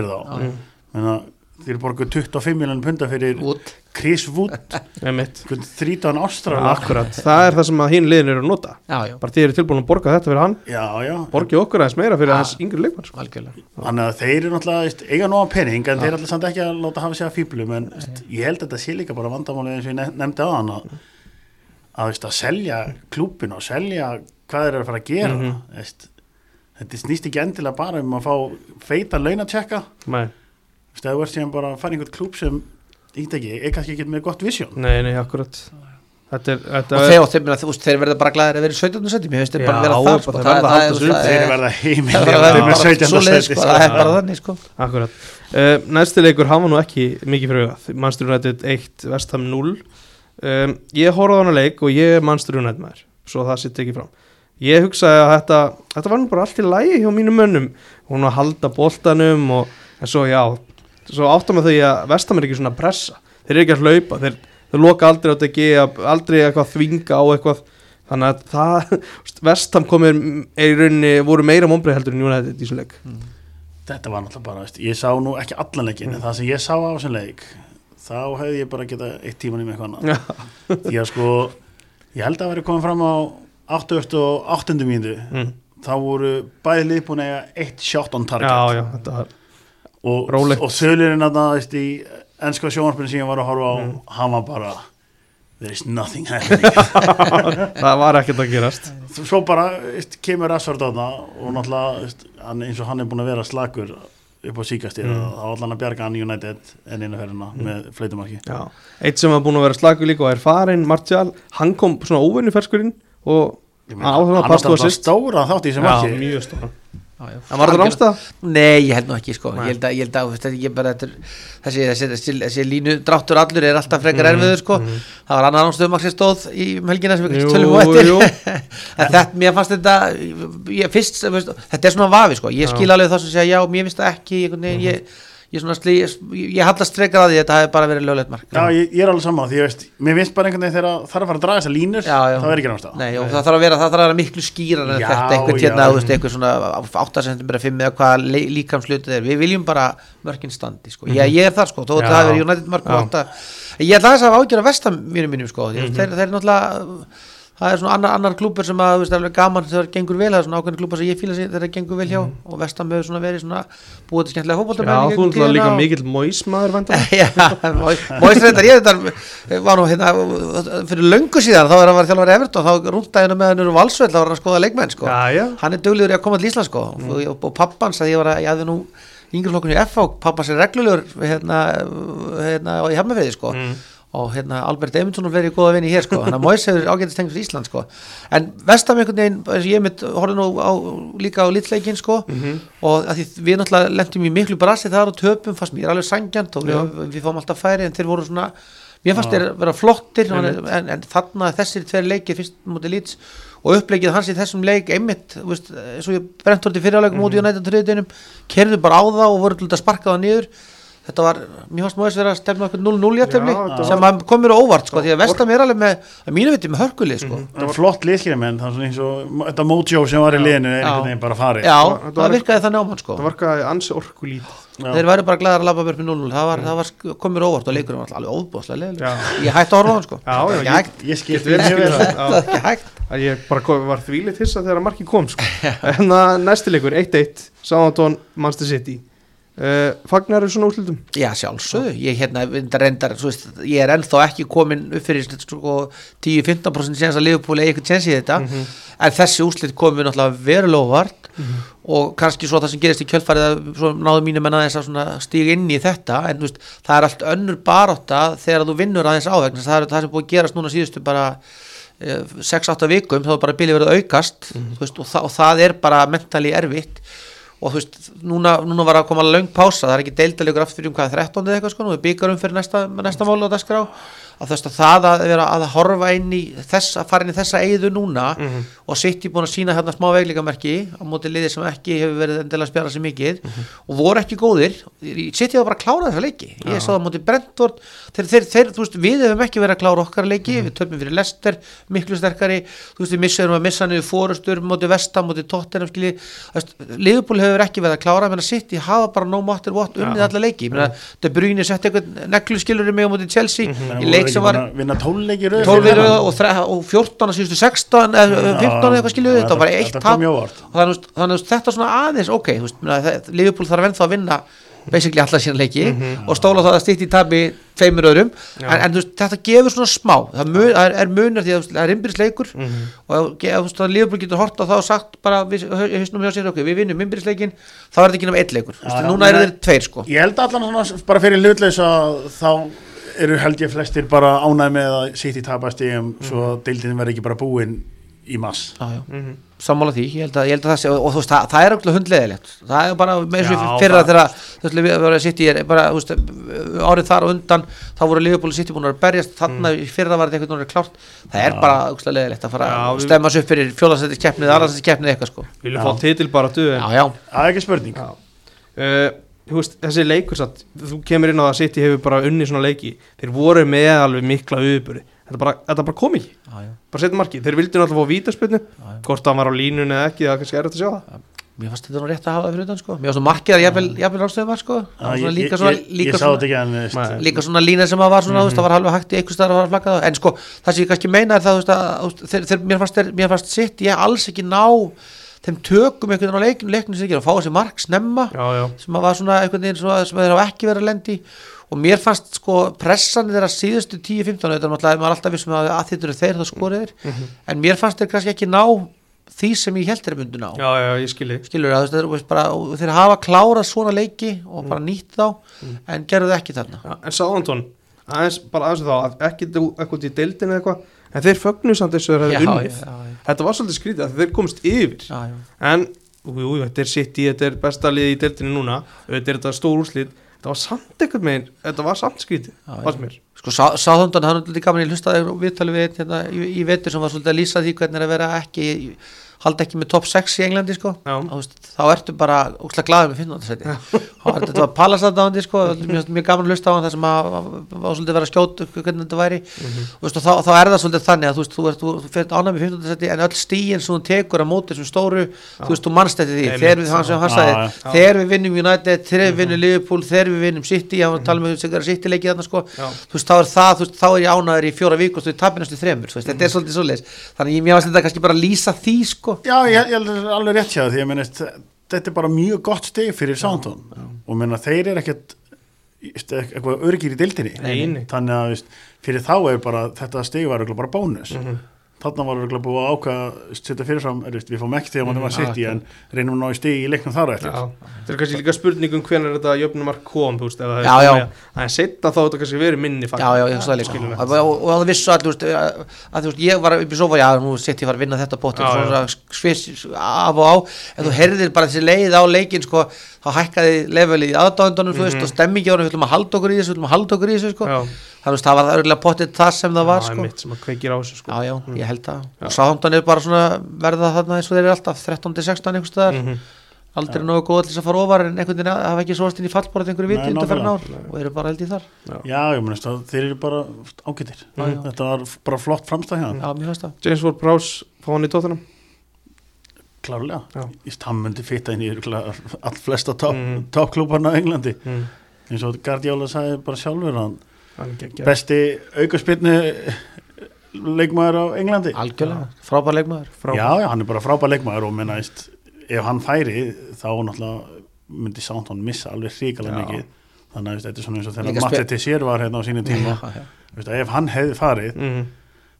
þeir borguð 25 miljonum punta fyrir Wood. Chris Wood. Einmitt. 13 ástrala Akkurat, það er það sem að hín liðin eru að nota. Já, já, bara þið eru tilbúin að borga þetta fyrir hann. Já, já, borgi okkur aðeins meira fyrir Já. hans yngri leikmann sko. algjörlega. Þannig að þeir eru náttúrulega eiga nóga pening en þeir eru alltaf samt ekki að láta hafa sig að fýblum en ég held að þetta sé líka bara vandamáli eins og ég nef- nefndi á hann að, að, að selja klúbin og selja hvað þeir eru að fara að gera Mhm. veist, þetta snýst ekki endilega bara um að fá feita launatjekka. Nei, Veist, þú ert síðan bara að fara einhvern klúb sem ég ekki, er kannski ekki með gott visjón nei, nei, akkurat Þetta er, þetta og þeir, þeir, meina, þú veist, þeir verða bara glæðir að vera í 17. seti mér finnst þeir bara það sko. það, verða að það, halda það, það, er- verða það heimilja verða með bara 17. svoleiðis, seti sko, sko. það er bara þannig sko Akkurat Næsti leikur, hann var nú ekki mikið Manchester United 1, Vestham 0 um, Ég horfði á hana leik og ég er Manchester United maður Svo það sitt ekki fram Ég hugsaði að þetta, þetta var nú bara allt í lægi hjá mínum mönnum Hún var að halda boltanum og, En svo já, svo áttum við því að Vestham er ekki svona að pressa Þeir eru ekki að hlaupa Þeir, þeir loka aldrei á DG Aldrei eitthvað þvinga á eitthvað Þannig að það, Vestham komir er í rauninni, voru meira mombrið heldur en United í þessum leik þetta var náttúrulega bara, veist, ég sá nú ekki allan leikin en það sem ég sá á þessum leik þá hefði ég bara getað eitt tíman í mig eitthvað annað Já. því að sko ég held að vera komið fram á 88. mínútu mm. þá voru bæði lið búin að eiga eitt shot on target Já, já, þetta var og, og þölurinn að það í ennska sjónarspilin sem ég var að horfa á Mm. hann var bara there is nothing happening. Það var ekkert að gerast. Svo bara veist, kemur Rashford á það og náttúrulega eins og hann er búin að vera slagur upp á síkastir Mm. mm. þá var hann að bjarga hann United enn einu ferðina með fleitumarki eitt sem var búin að vera slagur líka og er farin Martial, hann kom svona óvinni ferskurinn og Ég á meina, það hann past var og assist. stóra þátt í Já, marki. mjög stóra En var þetta rámstæða? Nei, ég held nú ekki sko Nei. ég held að, ég held að bara, þetta, er- þessi, þessi, þessi, þessi línu dráttur allur er alltaf frekar Mhm, erfiður sko mhm. það var annar ánstöðum sem stóð í um helgina sem við tölum á eftir jú. en þetta, mér fannst þetta ég, fyrst, þetta er svona vafi sko ég skil alveg það sem segja já, mér finnst það ekki ég, ég, ég, ég, svona slí, ég, ég hallast frekar að því að þetta hefði bara verið löglegt mark. Já, ég, ég er alveg saman því ég veist, mér finnst bara einhvern veginn þegar það þarf að fara að draga þessar línur Já, já. það er ekki rámstæða Nei, og það þarf að vera, það þarf að vera miklu skýrar en þetta, einhvern já. hérna, þú veist, einhver svona 8 cm 5 eða hvað líkamslutið er, við viljum bara mörkin standi, sko, ég, ég er þar, sko, þó þetta hafi verið United mark ég ætla þess að hafa ágjör að vestam mínum sko, Mhm. mm þeir, þeir náttúrulega það er svona annar, annar klúpur sem að, veist, er gaman þegar það gengur vel, það er svona ákveðin klúpur sem ég sig þegar það gengur vel hjá og vestam hefur svona verið svona búið til skemmtilega fótbolta Mhm. Já, þú ætlaði líka mikill móismadur Já, Móis reyndar, ég þetta var nú hérna fyrir löngu síðan, þá er hann var þjálfari Everton þá rúntaði hennu með hennu valsveld þá var hann að skoða leikmenn sko. Já, já, hann er duglegur í að koma til Ísland sko. og, og, og pappans að ég var að, ég nú yngri flokkunni í FH, pappans er reglulegur hérna, hérna Mm. og hérna Albert Eymundsson verið góða vinni hér sko. hann að Móis hefur ágætist tengt fyrir Ísland sko. en vestam einhvern veginn, og ég mitt horfði nú á, líka á litleikin sko. Mhm. og að því við náttúrulega lentum í miklu brasi þar og töpum fannst mér alveg sangjant og við, við fáum alltaf færi en þeir voru svona mér fannst þeir vera flottir Einmitt. en, en þarna þessir tveir leikir fyrst mútið lýts og uppleikið hans í þessum leik einmitt, eins og ég brent orði fyrirleikum út í United þriðdeinum, kerðu bara á það og voru til að sparka það niður þetta var, mér fannst móðis vera að stefna okkur 0-0 jættefli Já, þetta sem að komur á óvart sko, því að vestam er alveg með, að mínu viti með hörkulið sko. það var flott það er svona eins og þetta mojo sem var í liðinu er einhvern veginn bara farið. Já, þetta var- það virkaði þannig á mann sko. það var hvað ansi orku lítið Já. þeir væri bara glæðar að labba börn með 0-0 það var, það var sk- komur óvart og leikurinn var alveg óbúðslega leðileg Já. ég hætti að horfa á hann sko. Já, Það ég- hægt. uh, Fagnar eru svona úrslutum Já, sjálfsögðu, ég hérna reyndar, veist, ég er ennþá ekki komin upp fyrir sko, 10-15% séns að Liverpool eða eitthvað séns í þetta. Mhm. en þessi úrslit komi náttúrulega verulega óvart. Og kannski svo það sem gerist í svo náðu mínum en aðeins að stíga inn í þetta. En veist, það er allt önnur baróta þegar þú vinnur aðeins á vegna. Þess að það er það sem búið að gerast núna síðustu bara 6-8 vikum þá er bara bilið verið aukast. Þú veist, og, það, og það er bara mentali erfitt og þú veist, núna, núna var að koma löng pása, það er ekki deildalegur aftur um hvað 13. eða eitthvað sko, nú er byggarum fyrir næsta, næsta málu á dagskrá að þú veist að það að vera að horfa inn í þess, að fara inn í þessa eigðu núna Mhm. og sitt í búin að sína hérna smá veglíkamerki á móti liði sem ekki hefur verið endilega að spjara sér mikið Mhm. og voru ekki góðir. Sitt ég að bara að klára þessa leiki. Ég sá það á móti Brentford. Þeir, þeir, þeir, veist, við hefum ekki verið að klára okkar leiki. Mhm. við töfum fyrir Lester, miklu sterkari. Þú veist, við missaðum að missa niður fórustur móti Vestam, móti Tottenham Liverpool hefur ekki verið að klára. Menn að sitt í hafa bara no matter what unnið alla leiki, menn að De Bruyne sett eitthvað leik sem var vinna tólleiki röð 12 fyrir röð þennan. og, og 14 að síðustu 16 eða 15 eða eitthvað skilju þetta var bara eitt Þetta tap. og þannig, að- þetta svona aðeins ok, Liverpool þarf ennþá að vinna basically alla sína leiki og stóla það að stýtt í tabi tveimur öðrum. En, en veist, þetta gefur svona smá. Það mun, er, er munur því að það er og ef, ef þú veist, að Liverpool getur hort á það og sagt bara, við sér ok, við vinnum innbyrðisleikin, þá er þetta ekki náma eitt leikur. Já, núna meina- þeir tveir sko. Ég held allan svona bara fyrir hlutleis að þá eru held ég flestir bara ánæð með að sitt í tapast í um svo deildin verði ekki bara búin í mass já, já. sammála því, ég held að, ég held að það sé og, og þú veist, það, það er okkur hundleðilegt það er bara með þessu fyrra þegar þú veist, við varum að sitt í er bara, þú veist, árið þar og undan þá voru Liverpool sitt í búin að berjast. Þannig mm. í fyrra var þetta einhvern veginn klárt. Það er Já. bara okkur leðilegt að fara Já, að stemma sig upp fyrir fjóðarsættis keppnið, aðarsættis keppnið eitthvað sko. Viljum fá titil bara duð Það er ekki spurning. Já. Uh, veist, þessi leikur satt, þú kemur inn á það að City hefur bara unni svona leiki. Þeir voru með alveg mikla auðbúri þetta bara, þetta bara kom ekki, já, já, bara setja marki þeir vildi náttúrulega fá vítaspilnu, já. hvort það var á línunni eða ekki, það er kannski erfitt að sjá það. Mér fannst þetta nú rétt að hafa það fyrir utan sko. Mér fannst það markið að jafnvel, rákstöðum var sko. Var svona líka ég, svona, ég, líka ég sá svona þetta ekki en veist, Nei. líka svona lína sem að var svona, það var halveg hægt í einhvers staðar að fara að flagga það, en sko, það sem ég kannski meina er það, mér fannst sitt, ég alls ekki ná þeim tökum einhvern veginn á leikinu, leikinu sem ekki að fá þessi mark snemma, já, já, sem að var svona einhvern veginn svona, sem þeir hafa ekki verið að lendi og mér fannst sko pressan þeirra síðustu 10-15 þetta er náttúrulega, maður er alltaf vissum að að þetta eru þeir þá skoriðir, en mér fannst þeir kannski ekki ná því sem ég held þeir myndu ná. Já, já, ég skilji skilur það, þeir, bara, þeir hafa klárað svona leiki og bara nýtt þá en gerðu það ekki þarna. Já, en Sáðantón, aðeins, bara aðeins þá að ekki þú eitthvað í deildin eða eitthvað en þeir fögnu samt þess að Já, hefði unnið. já, já. Þetta var svolítið skrítið að þeir komst yfir. Já, já. en, jú, jú, þetta er City þetta er besta liði í deildinu núna. Þetta er þetta stór úrslit, þetta var samt eitthvað með þetta var samt skrítið, Sko Sáþondan, hann er lítið gaman ég hlustaði á viðtalið við einn hérna, í, í vetur sem var svolítið að lýsa því hvernig er að vera ekki halda ekki með top 6 í Englandi sko. Já. Þá veist, þá ertu bara úkslega glaður með finnandasæti þetta var palasadáðandi sko mjög, mjög gaman að hlusta á hann það sem að, var svolítið að vera að upp hvernig þetta væri. Mhm. og, veist, og þá, þá er það svolítið þannig að þú þú, ert, þú, þú fyrir ánæg með finnandasæti en öll stíin sem þú tekur á móti sem stóru þú veist, þú mannst eftir því. Þegar við, hann sem hann já, sagði, já. þegar við vinnum United, þegar við vinnum Liverpool þegar við vinnum City, hann var að tala með sig að City leikið þarna sko. Já. þú veist, þá er það, þá er ég ánæður í fjóra viku og þú ég að sko. Já, ég, ég að er alveg rétt hjá það því að minnist, þetta er bara mjög gott steg fyrir Sántón og menna þeir eru ekkert eit- eitthvað örgir í dildinni Nei, nei. þannig að fyrir þá er bara þetta steg var örugglega bara bónus þarna var örugglega búið að ákvæða setja fyrirfram, er, veist, við fáum ekki þegar maður var sitt í en reynum að ná í steg í leiknum þar á eftir. Já, þetta er kannski líka spurning um hvernig þetta jöfnumark kom, þú veist, ef það Já, er já. það setna þá þetta kannski verið minni já, já, ég það líka. Og, og, og það vissu allir, þú veist, að, að þú veist, ég var upp í sofa, já, nú sett ég var að vinna þetta bótt af og á. En þú heyrðir bara þessi leið á leikin sko, þá hækkaði levelið í aðdáðundunum mm -hmm. og stemmingi hann, Já, þannig að það var örgulega pottið það sem það var, er sko mitt sem að kveikir á þessu sko. Já, já, ég held það og Sáþóndan er bara svona verða þarna eins og þeir eru alltaf 13-16 einhvers staðar Mhm. aldrei nógu góð til þess að fara ofar en einhvern veginn að hafa ekki svoast inn í fallborð einhverju viti Nei, undir fyrir ár nákvæmlega. og eru bara held í þar Já, ég minnst að þeir eru bara ágættir Já, já. þetta var bara flott framstæð hérna Já, James Ward Prowse fá hann í tóttunum klárlega, Já. í stammöndi fitta inn í all flesta top, Mm. toppklúparna á Englandi mm. eins og Guardiola sagði bara sjálfur hann hann. Besti aukaspinnu leikmaður á Englandi. Algjörlega, frábær leikmaður. Frá- já, já, hann er bara frábær leikmaður og veist, ef hann færi þá náttúrulega myndi Southampton missa alveg hrikalega Já. mikið. Þannig að þetta er svona eins og þegar Matti Tessier var hérna á sínu tíma. Já, já. veist, ef hann hefði farið Mhm.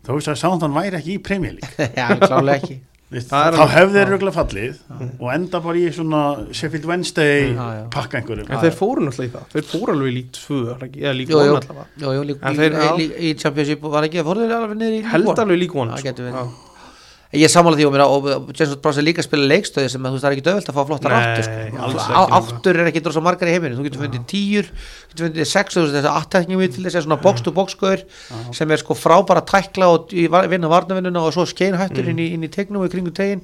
þá veist að Southampton væri ekki í Premier League. Já, klálega ekki Veist, þá hefði þeir já. röglega fallið og enda bara í svona Sheffield Wednesday Já, já. pakka einhverjum En þeir fóru náttúrulega í það, þeir fóru alveg í lík tvö, er ekki- eða lík Jú, jú. one allavega já. í Championship var ekki, fóruð þeir alveg niður í Held League One? alveg lík one ég sammála því og, mér, og James Ward Prowse er líka að spila leikstöði sem að þú veist það er ekki döðvelt að fá flottar áttur sko. ekki, Á- sko. áttur er ekki drosa margar í heiminu þú getur fundið tíur, getur fundið sex þú veist, þessi aðtekningum til þess að svona box to box skoður sem er sko frábara að tækla og í vinna varnavinnuna og svo skeinhættur Mm. inn, í, í tegnum og í kringu tegin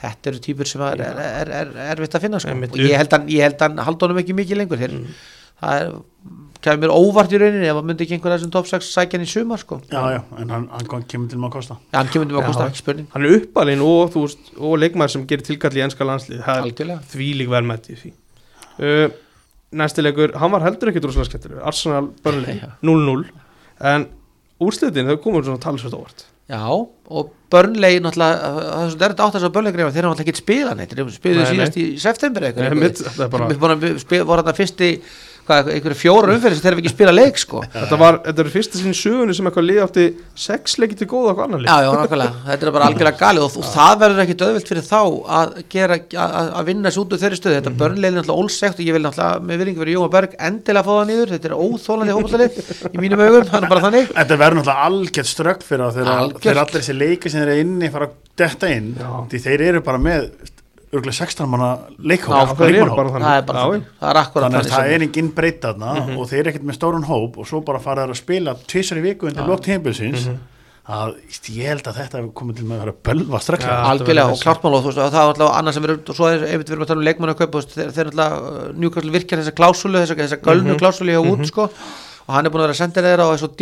þetta eru típur sem er, er, er, er, er erfitt að finna sko. Og ég held held hann haldi honum ekki mikið lengur þeir, það er kemur mér óvart í rauninni ef að myndi ekki einhver af þessum top 6 sækja hann í sumar sko. Já, já, en hann, hann kemur til maður að kosta ja, hann kemur til að Já. kosta ekki spurning. Hann er uppalinn og, þú veist, og leikmaður sem gerir tilkalli í enska landslið það er algjörlega. þvílík velmætt í því. Uh, næsti leikur, hann var heldur ekki droslega skemmtilegur, Arsenal Burnley Já. 0-0 en úrslitin þau komur svona talsveit óvart. Já, og Burnley náttúrulega, það er erfitt átt þess að Burnley grefa, þeir eru náttúrulega ekki spila neitt, þeir spiluðu síðast í september eitthvað, Nei, mitt, þetta er bara- Við búin að spila, voru þarna fyrsti, hvað, einhverju fjóra umferðir sem þeir eru ekki spila leik, sko. Já, þetta var, þetta er fyrsta sinni sögunni sem eitthvað lið átti sex leiki til góða og annar lið. Já, nákvæmlega, þetta er bara algjörlega gali og, og það verður ekki döðvilt fyrir þá að gera, að, að vinna sér út úr þeirri stöðu, þetta Burnley er náttúrulega ólsegt og ég vil náttúrulega með virðingu fyrir Jóma Berg endilega fá það nýður, þetta er óþólandi hópaðalið í mínum augum, það er bara þannig. Þetta verður náttúrulega algjört strögg fyrir það þegar þegar allir þessi leiki sem eru inni fara að detta inn. Já. því þeir eru bara með örgulega 16 manna leikhóp það eru bara leikmannahóp. þannig. Það er bara þannig, það er akkurat þannig að það er enginn breytt þarna og þeir eru ekkert með stórun hóp og svo bara fara þeir að spila tvisar í viku undir lók tímbilsins að ég held að þetta hefur komið til með að vera bölva strax Já. algjörlega þetta og verður klartmál og þú veist og það er alltaf annað sem er og svo er ef við erum að tala um leikmann að kaupa þeir, þeir alltaf njúkastlu virkjar þessa klásulu þessa, þessa gölnu Mhm. klásulu hjá út sko og hann er búin að vera að senda þeirra og eins og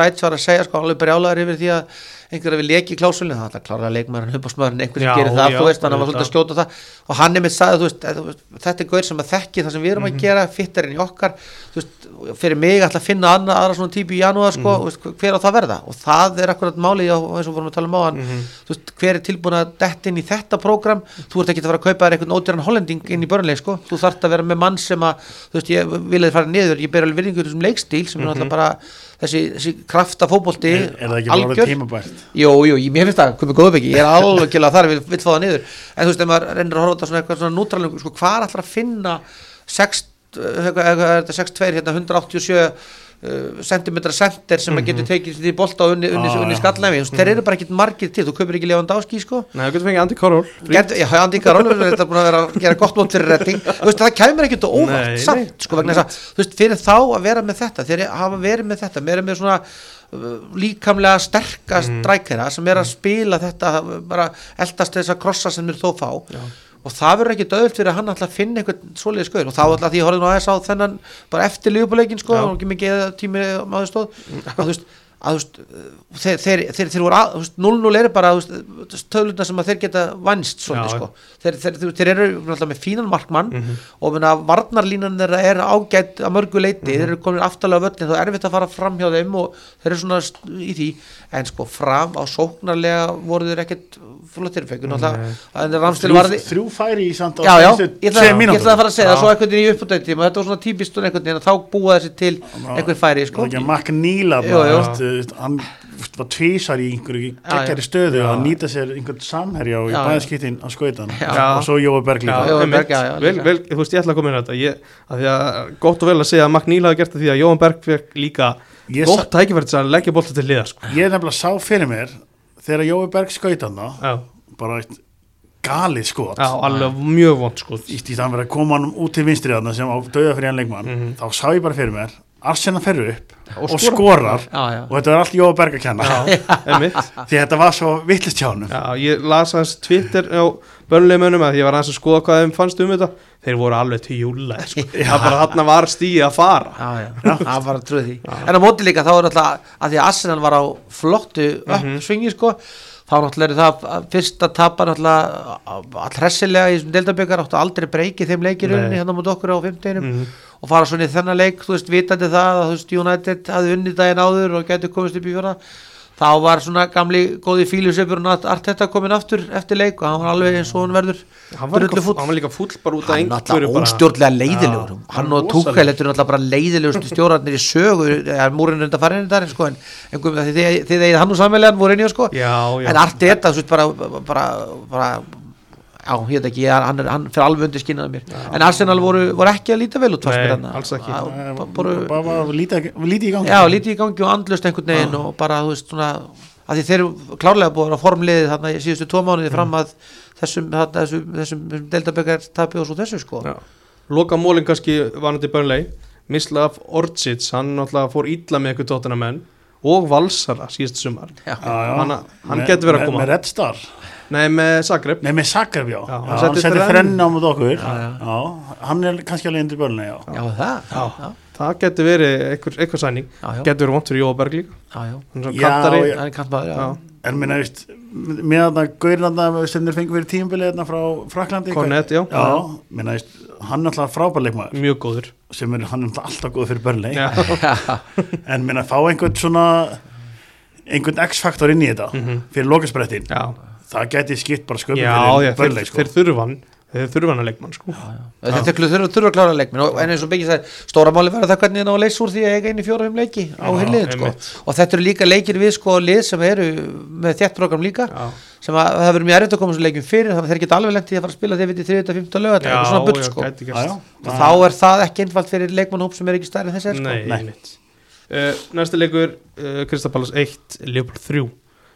Dæts var að segja sko alveg brjálaður yfir því að einhverja við leki klásulu það er alltaf klára á smöðurinn einhver sem Já, gerir það já, þú veist maður auðvitað. svolítið að skjóta það og hann er með sagði þú veist, þetta er gaur sem að þekki það sem við erum Mhm. að gera fittarinn í okkar þú veist fyrir mig ætla að finna annað, aðra svona típu í janúar sko, Mhm. mm veist, hver á það að verða og það er akkurat málið á, eins og við vorum að tala um á hann Mhm. þú veist, hver er tilbúin að detta inn í þetta prógram þú ert ekki að fara að kaupa þér einhvern ódýran hollending inn í börnleik sko, þú þarft að vera með mann sem að þú veist, ég vil að fara niður, ég ber alveg virðingur þessum leikstíl sem er Mhm. náttúrulega bara þessi, þessi krafta fótbolti er, er það ekki bara orðið tímabært? Jú, jú, ég- mér finnst það, komið góðbyggi, ég er alveg að þar, vil, vil fá það niður. En þú veist, ef maður reynir að horfa þetta svona eitthvað svona nútralum, sko, hvað er alltaf að finna 6, eitthvað, eitthvað, er þetta 6-2 hérna 187 uh, centimetra center sem maður getur tekið því bolta og unni, unni, Ah, unni skallnæmi, þeir eru bara ekkit margir til, þú kaupir ekki Lewandowski, sko. Nei, þú getur fengið Andy Carroll Gerð, já, Andi Karol þetta er búin að vera að gera gott mót fyrir retting þú veist, það kæmur ekkert á óvart samt, sko, vegna þess að, þú veist, fyrir þá að vera með þetta, þeir hafa verið með þetta meira með svona uh, líkamlega sterka Mhm. strækera sem er að spila þetta, bara eldast þess að krossa sem þeir þó fá. Já. Og það verður ekki döðult fyrir að hann alltaf finna einhvern svoleiði skoður og þá alltaf því ég horfði nú aðeins á þennan bara eftir lífubuleikin sko, og ekki mikið tími maður stóð. Að þú veist að þú veist, þeir, þeir, þeir, þeir voru að, þú veist, 0-0 eru bara tölunar sem að þeir geta vannst sko. Þeir, þeir, þeir, þeir eru náttúrulega með fínan markmann Mhm. og menna varnarlínan þeirra er ágætt að mörgu leiti, þeir eru komin aftalega völlin þá er erfitt að fara fram hjá þeim og þeir eru svona í því, en sko fram á sóknarlega voru þeir ekkert flottir ramstil þrjú, færi í samt á ég ætla, tveim ég mínútum. ætla að fara að segja það svo veginn í uppbútættíma og þetta var svona típist þá búa þessi til einhver færi sko. Það er hann var tvísar í einhverju geggjari stöðu Já. að nýta sér einhvern samherja og í bæðskiptin að skauta hann Já. og svo Jóa Berg líka Já, einmitt. Berg, já, já, vel, líka. vel, þú veist, ég ætla að koma inn á þetta ég, að því að gott og vel að segja að Magníla hafi gert það því að Jóhann Berg fekk líka gott tækifæri til að leggja bolta til liðar sko. Ég er nefnilega sá fyrir mér þegar Jói Berg skauta hann bara eitt galið skot já, alveg mjög vond sko. í því að hann verið að koma hann út til vinstri þarna sem á döða fyrir hann leikmann Mhm. þá sá ég bara fyrir mér Arsenal ferur upp Og og, skorar. Já, já. og þetta var allt Jóa Berg að kenna því þetta var svo vittlist hjá hann Já, ég las hans Twitter á börnleimönum að ég var aðeins að skoða hvað þeim fannst um þetta. Þeir voru alveg til júla sko. það bara þarna var stíði að fara. Já, já, það var að trúið því. En á móti líka þá er alltaf að því að Arsenal var á flottu uppsvingi sko þá náttúrulega er það að fyrsta tapar náttúrulega all hressilega í þessum deildabökar áttu aldrei breykið þeim leikir Nei. unni hérna mútið okkur á 15 Mhm. og fara svona í þennan leik, þú veist, vitandi það að þú veist, United hafði unnið daginn áður og getur komist upp í fjóra þá var svona gamli góði fílusefur og allt þetta komin aftur eftir leik og hann var alveg eins og hann verður hann var, líka, hann var líka full bara út af hann er einhverju alltaf bara- óstjórnlega leiðilegur Já, hann og. Túkæl þetta er alltaf bara leiðilegustu stjórnarnir í sögu ja, múrin er þetta farin þar sko, en, en þið, eigið hann og sammelega voru í sko. já, já. en allt þetta veist, bara, bara, bara já, ég veit ekki, hann, er, hann fyrir alveg undir skinnaði mér en Arsenal voru, voru ekki að líta vel út Nei, alls ekki. Bara, var lítið, í gangi já, lítið í gangi og andlust einhvern veginn og bara, þú veist, svona að því þeir eru klárlega búin að formliði þarna síðustu tvo mánuði fram að þessum, þessum, þessum, þessum deildaböggar tapi og svo þessu sko Já. Loka mólin kannski vanandi bönlei Mislav Orcic, hann náttúrulega fór ítla með eitthvað tóttina menn og Valsara síðust sumar Já. Já, já. Hann- hann getur verið að með- koma. Nei, með Zagreb. Nei, með Zagreb, já, Já, hann Hann setti setti þrenn. þrenn á mút okkur. Já, já. Já, Hann er kannski alveg undir börnlega, já. Já, það? Já, já, Það getur verið eitthvað, eitthvað sæning. Já, já, Getur verið vont fyrir Jóaberg líka já, já. Hann er. Það er kantmaður, já. En minna, veist, með þarna Gaurin þarna sem þeir fengur fyrir tímabilið þarna frá Fraklandi Cornet, já. Já, minna, veist, hann er alltaf frábær leikmaður. Mjög góður. Sem er, hann er alltaf góð fyrir börnleg Já, en minna, fá einhvern svona einhvern X-faktor inn í þetta fyrir lokasbrettin, já, það gæti skipt bara sköpum já, já fyrir þeir, börnleg sko. þeir þurfa hann Þeir þurfa hann að leikmann sko. Þetta þurfa að klára leikminn og en eins og byggja það stóra máli verða það hvernig það ná að leysa úr því að eiga einu fjóra fimm leiki á hinliðin sko. og þetta eru líka leikir við sko lið sem eru með þétt program líka Já, sem að það verður mjög erfitt að koma svo leikjum fyrir þannig að þeir geta alveg lendið að fara að spila þeir við í 3.5. lögat já, svona bull sko. og þá er það ekki einfalt fyrir leikmannhóp sem er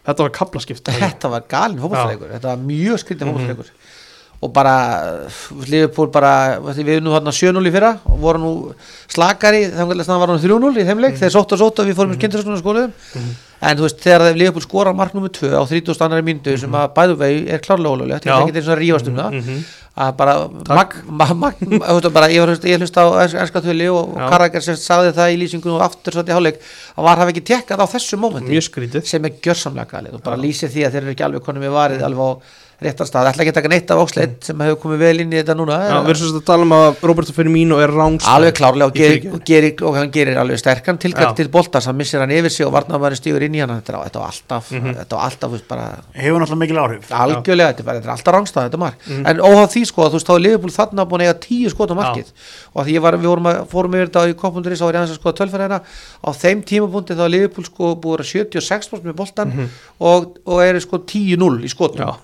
ekki stærri en þessi Nei, Nei. einmitt Næsti leikur, Kristapalas 1 Leopold 3 Þetta var kaplaskipt þetta var galin fótballleikur þetta var mjög skrítið fótballleikur og bara Liverpool bara, við erum nú hérna 7-0 í fyrra og voru nú slakari þannig að það var nú 3-0 í þeim leik. Þeir sótt og sótt og við fórum í skindurskona skóluðum en þú veist, þegar Liverpool skora mark nummer 2 á 30. annari myndu sem að bæðu vegi er klárlega ólulegt, Já. þetta er ekki eins og að rífast um það. Mhm. að bara, mag, mag, mag, bara ég, var, ég hlust á ennska tölu og, Já. Karraker sem sagði það í lýsingunum og aftur satt í hálfleik að var hafa ekki tekkað á þessu mómenti. Sem er gjörsamlega galið. Og bara lýsir því að þeir eru ekki alveg konum við varið alveg á réttan stað, ætla ekki að taka neitt af Oxlade sem hefur komið vel inn í þetta núna Já, við erum svo að tala um að Roberto Firmino er rángstæð alveg klárlega og, fyrirgjöf. og, gerir, og hann gerir alveg sterkan Já. til boltans, hann missir hann yfir sig og varnarmæri stígur inn í hann þetta er- þetta var alltaf, Mhm. þetta var alltaf bara, hefur náttúrulega mikil áhrif. Algjörlega, þetta er, bara, þetta er alltaf rángstað þetta mark, Mhm. en óháð því sko að þú veist þá er Liverpool þarna búin að eiga tíu skot á markið. Og því var, við vorum að, fórum yfir þetta í koppunduris á skoða tölfæðina á þeim tímapunkti þá er Liverpool sko búið að vera 76% með boltan og, og eru sko 10-0 í skotum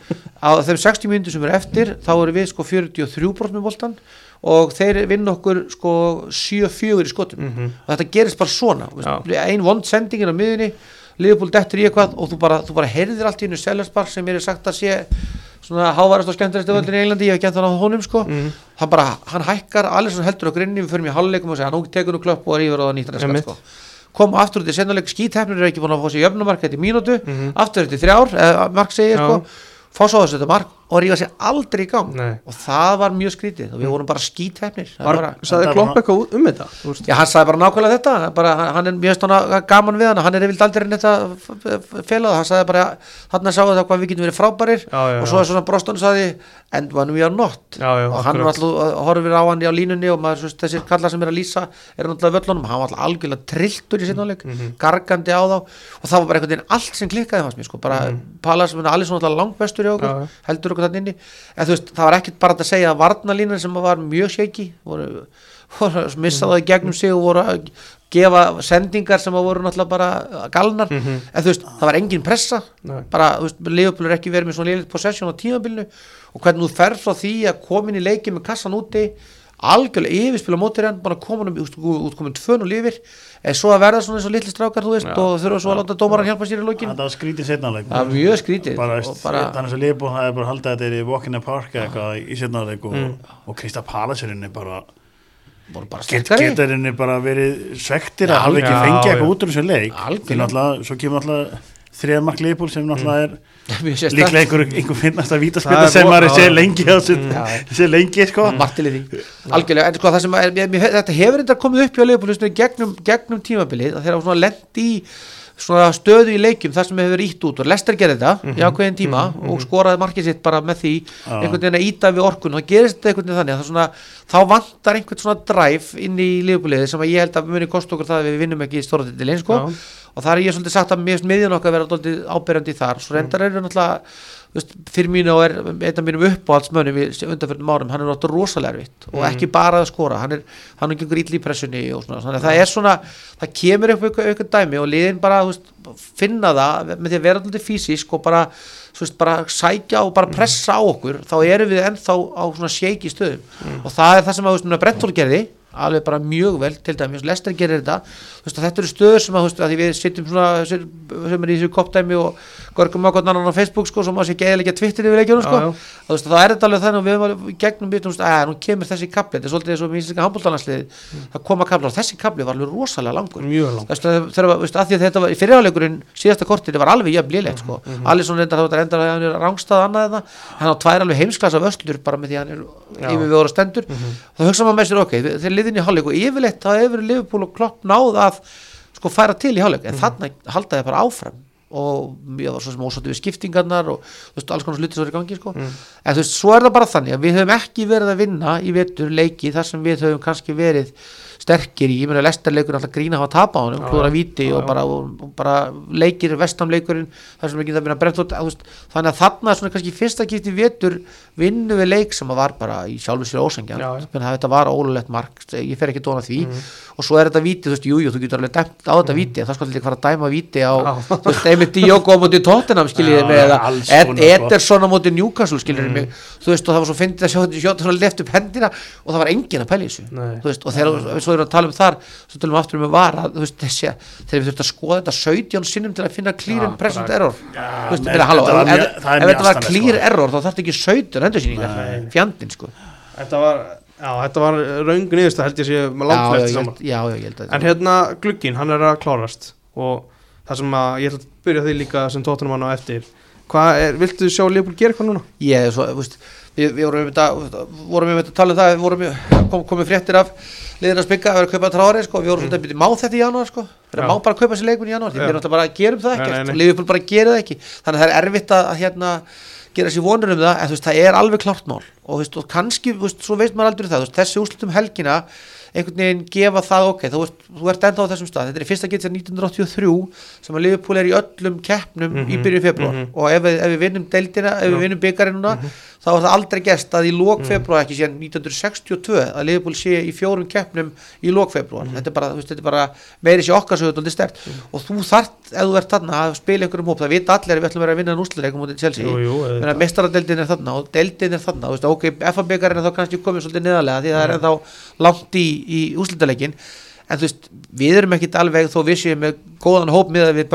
Já. á þeim 60 mínútur sem eru eftir þá eru við sko 43% með boltan og þeir vinna okkur sko 7-4 í skotum Mhm. og þetta gerist bara svona ein vond sendingin á miðunni Liverpool dettur í eitthvað og þú bara, þú bara heyrðir allt í hennu Sellerspark sem er sagt að sé svona hávarast og skemmtilegst völdin í Englandi, ég hef gænt hann á honum sko Mhm. hann bara, hann hækkar allir sem heldur á grinni við förum í halvleikum og segja, hann tekur nú klöpp og er yfir á nýttan Einmitt. sko. kom aftur út í sennuleik, skítefnir er ekki búin að fá sér jöfnumark þetta í mínútu, Mhm. aftur þetta í þrjár eða mark segir Já. sko þessu þetta mark og rífa sér aldrei í gang. Nei. og það var mjög skrítið. Og við vorum bara skítefnir Var, bara, Saði Þetta Klopp eitthvað um þetta? Já, hann sagði bara nákvæmlega þetta. Bara, hann- hann er mjög stóna gaman við hann hann er yfirlega aldrei neitt að fela það. Hann sagði bara, hann sagði það hvað við getum verið frábærir. Já, já, og svo er svona brostunni sagði and when we are not. Já, já, og hann var alltaf horfir á hann á línunni og maður, svo, þessir kallar sem er að lýsa er náttúrulega völlunum, hann var alltaf algjörlega trilltur í sinnáleik, Mhm. gargandi á þá. Og það var bara einhvern veginn allt sem klikkaði fannst mér sko, bara mm. Palas, allir okkur, þannig inni en þú veist, það var ekkert bara að segja að varnalínan sem var mjög shaky voru, voru missaði gegnum sig og voru að gefa sendingar sem voru náttúrulega bara galnar Mhm. en þú veist, það var engin pressa Nei. bara, þú veist, er ekki verið með svona liðið possession á tímabilinu og hvernig þú ferð frá því að koma inn í leiki með kassan úti algjörlega yfirspila mótir hann bara koma hann út komin tvön og lifir en svo að verða svona eins og litli strákar þú veist Já. og þurfa svo að láta dómaran hjálpa sér í lokin. Þetta var skrítið setnáleik það er mjög skrítið. Bara, og veist, bara, þannig að Liverpool það er bara haldið að þetta er í Walk in the Park eða eitthvað í setnáleik og, og Krista Palacerinn er bara bara get, getur henni bara verið svektir að hafa ekki fengið eitthvað út úr þessu leik. Algjörlega. Því náttúrulega, svo kemur náttúrulega þriða mark Liverpool sem náttúrulega er Mjög sérstakt. líklega einhver, einhver finnast að Það vítaspilna er sem maður sé lengi á sér, Já. sé lengi sko. Í því. Algjörlega, en sko það sem er, mér, þetta hefur þetta komið upp hjá Leopold gegnum, gegnum tímabilið að þeir hafa svona lent í svona stöðu í leikjum þar sem hefur ítt út og Lester gerði þetta í ákveðin tíma og skoraði markið sitt bara með því einhvern veginn að íta við orkun þá gerist þetta einhvern veginn þannig að svona, þá vantar einhvern svona drive inn í Leopoldið sem að ég held að muni kosta okkur það að við vinnum ekki í stóra til eins sko. Og það er ég svolítið sagt að miðjan okkar vera dálítið áberandi þar. Svo reyndar eru náttúrulega þú veist, fyrir mínu og er einn af mínum uppáhaldsmönnum í undanfjörnum árum, hann er náttúrulega rosalega erfitt og ekki bara að skora, hann er hann er ekki ítli í pressunni og svona, þannig að það er svona það kemur upp eitthvað dæmi og liðin bara veist, finna það með því að vera alltaf fysísk og bara, veist, bara sækja og bara pressa á okkur, þá erum við ennþá á svona að alveg bara mjög vel til dæmis, Lester gerir þetta. Veist, að þetta eru stöður sem að, veist, að við sittum svona sem er í þessu koppdæmi og gorgum á hvernig annan á Facebook sko, sem að sé ekki eða ekki Twitter yfir leikjunum sko. Þá er þetta alveg þannig og við alveg gegnum býtum, að nú kemur þessi kapli þetta er svolítið eins og með íslenska handbóltanarsliði það koma kapli og þessi kapli var alveg rosalega langur. Að- þegar að, að að þetta var í fyrirháleikurinn síðasta kortir, þetta var alveg jafn lélegt sko. Mhm, Alisson reyndar þá reyndar að hann er rángstað annað en það, hann á tvær alveg heimsklasa vöslur bara með því að hann er Liðin í hálfleik og yfirleitt þá hefur Liverpool og Klopp náð að sko færa til í hálfleik en Mhm. þarna halda þeir bara áfram og ég var svo sem ósáttu við skiptingarnar og þú veist, alls konar sluti svo er í gangi sko. Mhm. en þú veist, svo er það bara þannig að við höfum ekki verið að vinna í vetur leiki þar sem við höfum kannski verið sterkir í, ég meina lestarleikur alltaf grína að hafa tapa á honum, Já, klúra já. og bara, og, og bara leikir vestamleikurinn, þar sem ekki það út, að, þú veist, þannig að þarna svona kannski í fyrsta kipti í vetur vinnu við leik sem að var bara í sjálfu sér já. menn það þetta var ólulegt mark, ég fer ekki dóna því. Og svo er þetta víti, þú veist, jú, jú, þú getur alveg dæmt á þetta víti, en það sko allir fara að dæma víti á, Já. þú veist, einmitt Diogo á móti Tottenham, skiljið já, eða. Ederson á móti Newcastle, skiljið mig. Þú veist, og það var svo fyndið að sjá þetta sjóta svona við svo erum að tala um þar svo tölum við aftur um að vara veist, þessi, þegar við þurfum að skoða þetta 17 sinnum til að finna clear and present bara- error ef, mjög- ef, það ef mjög þetta var clear sko. error þá þarf þetta ekki 17 endursýningar Nei. fjandinn sko þetta var, já, þetta var raung niðursta held ég sé með ég saman já, já, ég held að En hérna glugginn, hann er að klárast og það sem að ég ætla að byrja því líka sem tóttunum hann á eftir hvað er, viltu sjá Leopold gera eitthvað núna? ég, svo, þú veist, við, við vorum um um þetta að tala um það við vorum kom, komið fréttir af liðin að spikka að vera að kaupa trári sko, við vorum svolítið að byrja má þetta í janúar sko, við Já. má bara kaupa sér leikmun í janúar Já. við erum alltaf bara að gerum það ekkert. og Liverpool bara gerir það ekki. Þannig að það er erfitt að, að hérna gera sér vonur um það, en þú veist, það er alveg klart mál. Og veist, og kannski, þú veist, svo veist maður aldrei það, þú veist, þessi úrslutum helgina einhvern veginn gefa það ok, þú veist, þú ert enda á þessum stað, þetta er fyrsta getið sér 1983 sem að Liverpool er í öllum keppnum í Mhm, byrju februar mhm. og ef, ef við vinnum deildina, ef við vinnum byggarinn núna, þá er það aldrei gerst að í lók februar, ekki síðan 1962 að Liverpool sé í fjórum keppnum í lók februar, þetta þú veist, þetta er bara meiri sér okkar þetta stert og þú þart, ef þú ert þarna að spila einhverjum hóp, það vita allir að við ætlum að vera að vinna Chelsea, Jú, jú, auðvitað. Meina, mestaradeildin er þarna og deildin er þarna, ok, FA-byggarinn er þá kannski komið svolítið neðarlega því það er ennþá langt í, í úslitaleikin en þú veist, við erum ekkit alveg þó við séum með góðan hóp miðað við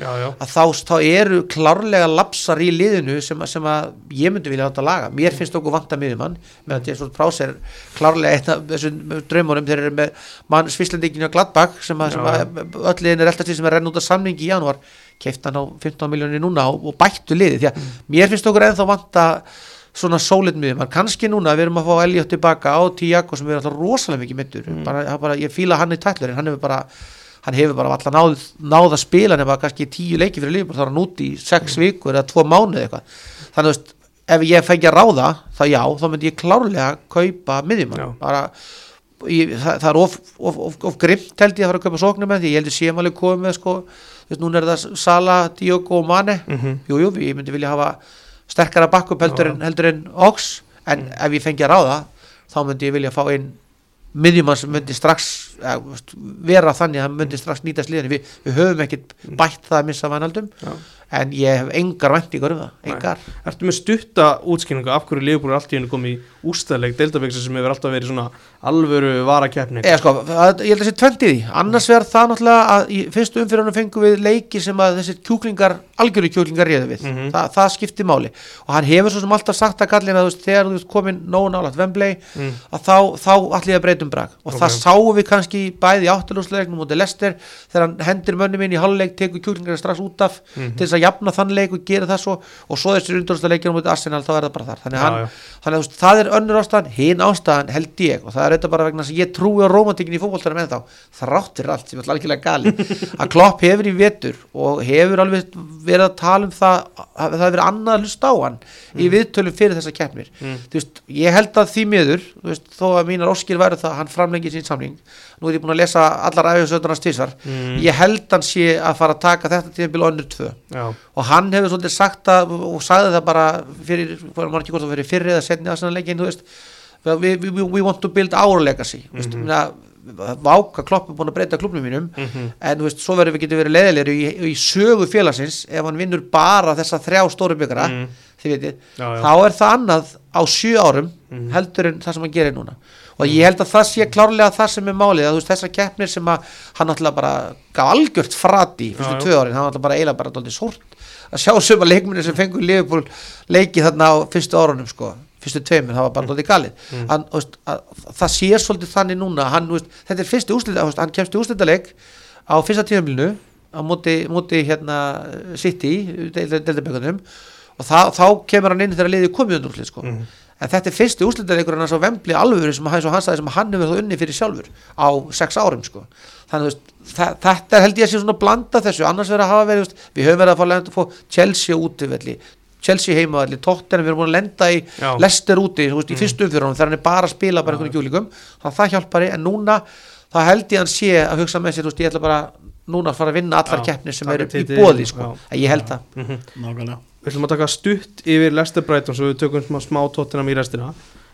já, að þá, þá eru klárlega lapsar í liðinu sem, sem að ég myndi vilja átt að laga. Mér finnst okkur vanta miðjumann meðan Jason Prowse er klárlega einn af þessum draumunum þeir eru með mann svislendingin á Gladbach sem, að, að, öll liðin er alltaf því sem er renn út af samningi í janúar. Keift hann á 15 miljónir núna og, og bættu liði því að mér finnst okkur ennþá vanta svona sólid miðjumann, kannski núna við erum að fá Elliot tilbaka á Tiago sem er alltaf rosalega mikið mittur, bara, það bara, ég fíla hann í tætlur en hann hefur bara hann hefur bara alltaf náð, náð að spila nema kannski tíu leiki fyrir lífum þá er hann út í sex vikur eða tvo mánuði eitthvað. Þannig að veist, ef ég fengi að ráða þá já, þá myndi ég klárlega kaupa miðjumann bara ég, það, það er of, of, of, of grimt held ég að fara að kaupa sóknum með því ég held ég séum alveg komið sko. Þú veist, núna er það Sala, Diogo og Mane. Mhm. jú, jú, ég myndi vilja hafa sterkara bakkup heldur, heldur en Ox en ef ég fengi að ráða þá myndi ég vilja fá inn miðjumann sem myndi strax vera þannig að hann myndi strax nýtast liðan við, við höfum ekkert bætt það að missa vanaldum en ég hef engar væntingar um það, engar. Ertu með stutta útskýringu af hverju er allt í hennu komið í ústæðleik deildabegsa sem hefur alltaf verið svona alvöru varakeppni Eða sko, að, ég held að sé tvendið í annars verð það náttúrulega að í fyrstu umfyrirunum fengum við leiki sem að þessir kjúklingar algjörðu kjúklingar réðu við Mhm. Þa, það skipti máli og hann hefur svo sem alltaf sagt að gallina þú veist, þegar þú komin nóg nálægt Wembley Mm. að þá, þá allir að breytum brag og Ok. það sáum við kannski bæði í áttalúsleiknum út í Lester þegar hann hendir mönnum inn í halvleik tekur kjúklingar strax út af Mhm. til þess að jafna þann leik og gera það svo og svo þessir undurúsleikir út í Arsenal þá er það bara þar þannig, Já, hann, já. þannig að það er önnur ástæðan hinn ástæðan held ég og það er þetta bara vegna að ég trúi á romantikin í fótboltanum en þá þrátt fyrir allt sem er algjörlega gali að Klopp hefur í vetur og hefur alveg verið að tala um það að það hefur verið annað að hlusta á hann í viðtölum fyrir þessa keppnir. Mm. veist, ég held að því miður veist, þó að mínar óskir væru það að hann framlengi sín samling nú er ég búin að lesa allar æfisöðunars tísar Mm. ég held hann sé að fara að taka þetta tíðanbíl önnur tvö. Já, og hann hefur svolítið sagt það og sagði það bara fyrir, það we, we, we want to build our legacy mm Mhm. -hmm. váka klopp er búin að breyta klubnum mínum Mhm. en þú veist, svo verður við getum verið leiðilegri í, í sögu félagsins ef hann vinnur bara þessa þrjá stóru byggara Mm. þið veitir, þá er það annað á sjö árum Mhm. heldur en það sem hann gerir núna og ég held að það sé klárlega það sem er málið að þú veist þessar keppnir sem að hann alltaf bara gaf algjört frati fyrstu Já, tvö árin, hann alltaf bara eiginlega bara dóldi sórt að sjá suma leikminni sem fengur Liverpool leiki þarna á fyrstu árunum sko fyrstu tveimur, það var bara dóldi galið Mm. hann, veist, að, það sér svolítið þannig núna hann, veist, þetta er fyrstu úslita, hann kemst í úslitaleik á fyrsta tíðanbílinu á móti, móti hérna City, deildabökunum og þá, þá kemur hann inn þegar liðið komið undir úrslit sko. Mhm. en þetta er fyrsti úrslitaleikur hann svo vembli alveg sem, hann- sem hann hefur þá unni fyrir sjálfur á sex árum sko. þannig þa þetta held ég að sé svona blanda þessu, annars verður að hafa verið við höfum verið að fá, Chelsea útivelli Chelsea heimavelli, Tottenham við erum búin að lenda í Já. Leicester úti þú veist, í fyrstu umfjörunum þegar hann er bara að spila bara einhvern kjúlingum, þannig að það hjálpari en núna, þá held ég að hann sé að hugsa með sér, þú veist, ég ætla bara núna að fara að vinna allar Já, keppnir sem eru í bóði sko, að ég held það. Mhm. nákvæmlega. Við ætlum að taka stutt yfir Lester Brighton svo við tökum smá, smá tóttina í restina.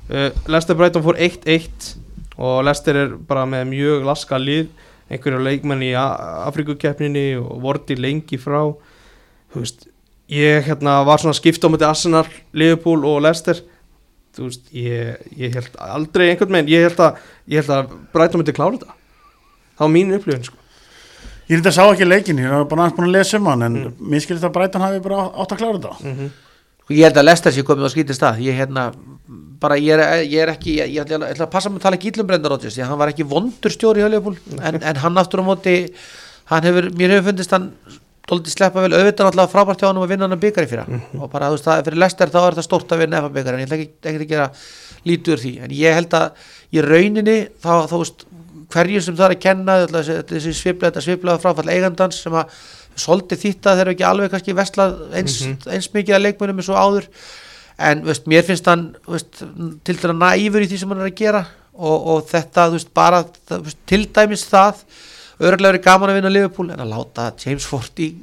Uh, Lester Brighton fór 1-1 og Lester er bara með mjög laska lið. Einhverju leikmenn í Afrikukeppninni og vorti lengi frá. Þú veist ég hérna var svona skipt á mæti Arsenal, Liverpool og Lester þú veist, ég, ég held aldrei einhvern veginn, ég held að ég held að Brighton myndi klára þetta. Það var mín upplifin sko. Ég er þetta sá ekki leikin, ég er bara aðeins búin að lesa um hann en Mm. mér þetta að Brighton hafi bara átt að klára þetta. Mm og ég held að Lester sé komið á skítið stað. Ég, hérna, bara, ég, er, ég er ekki ég, ég, ætla, ég ætla að passa mig að tala íllum Brenda Rodgers að hann var ekki vondur stjóri í Höljöfúl en, en hann aftur á móti hann hefur, mér hefur fundist hann dóldi sleppa vel. Auðvitað náttúrulega frábært hjá hann að vinna hann að byggari fyrir hann og bara þú veist það fyrir Lester þá er það stórt að vinna efa byggari en ég ætla ekki, ekki að gera lítið úr því. En ég held að í rauninni þá, þá veist hverju sem það er að kenna þessi, þetta svipla fráfall eigandans sem að svolítið þýtta þeir eru ekki alveg kannski vestlað eins, eins mikið að leikmönum eins og áður. En veist, mér finnst hann veist, til dæra næfur í því sem hann er að gera. Og, og þetta veist, bara til dæmis það örgulega verið gaman að vinna Liverpool en að láta James Forti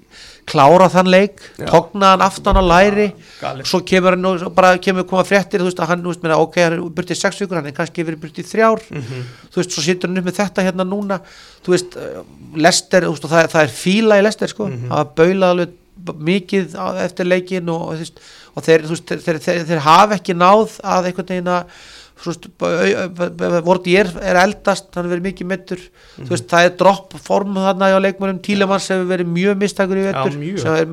klára þann leik, togna hann aftan á læri galið. svo kemur hann og bara kemur koma fréttir þú veist að hann, veist, meina, ok, hann er byrtið sex vikur hann er kannski verið byrtið þrjár Mhm. þú veist, svo situr hann upp með þetta hérna núna þú veist, Lester þú veist, það, það er fíla í Lester sko Mhm. það var baulað alveg mikið eftir leikin og, og, og þeir, veist, þeir, þeir, þeir, þeir hafa ekki náð að einhvern veginn að vorti er, er eldast hann verið mikið Mhm. þú veist, það er dropp form þarna á leikmönnum. Tílemanns hefur verið mjög mistakur í vettur er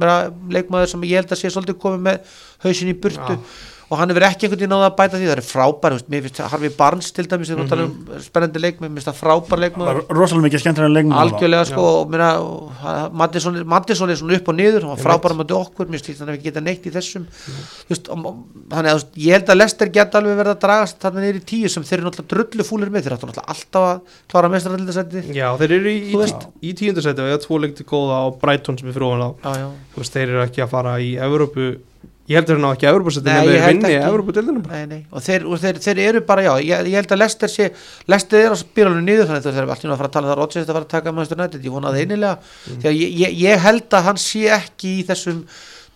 leikmaður sem ég held að sé svolítið komið með hausin í burtu. Já. Og hann hefur ekki einhvern veginn náða að bæta því. Það er frábær, mér finnst Harfi Barnes til dæmis, tala um spennandi leikmaður mér finnst það frábær leikmaður. Var rosalega mikið skemmtilega leiknum algjörlega sko Mattisson er svona upp og niður hann var frábæra með okkur, mér slíkt hann hef ekki getað neitt í þessum. Og- þannig að ég held að Lester geta alveg verið að dragast þarna niður í tíu sem þeir eru náttúrulega drullu fúlir með. Þeir náttúrulega alltaf að klára mestraraldasætti Já, þeir eru í, í tíundarsæti og ég góða á Brighton sem er eru ekki að ég að Nei, en ég þeir held vinni Nei, nei. og, þeir, og þeir, þeir eru bara, já, ég, ég held að Lester sé, Lester er á spíralunum niður þannig að þeir eru alltaf að fara að tala það Rodgers að fara að taka Manchester United, ég vona það einilega því að ég, ég, ég held að hann sé ekki í þessum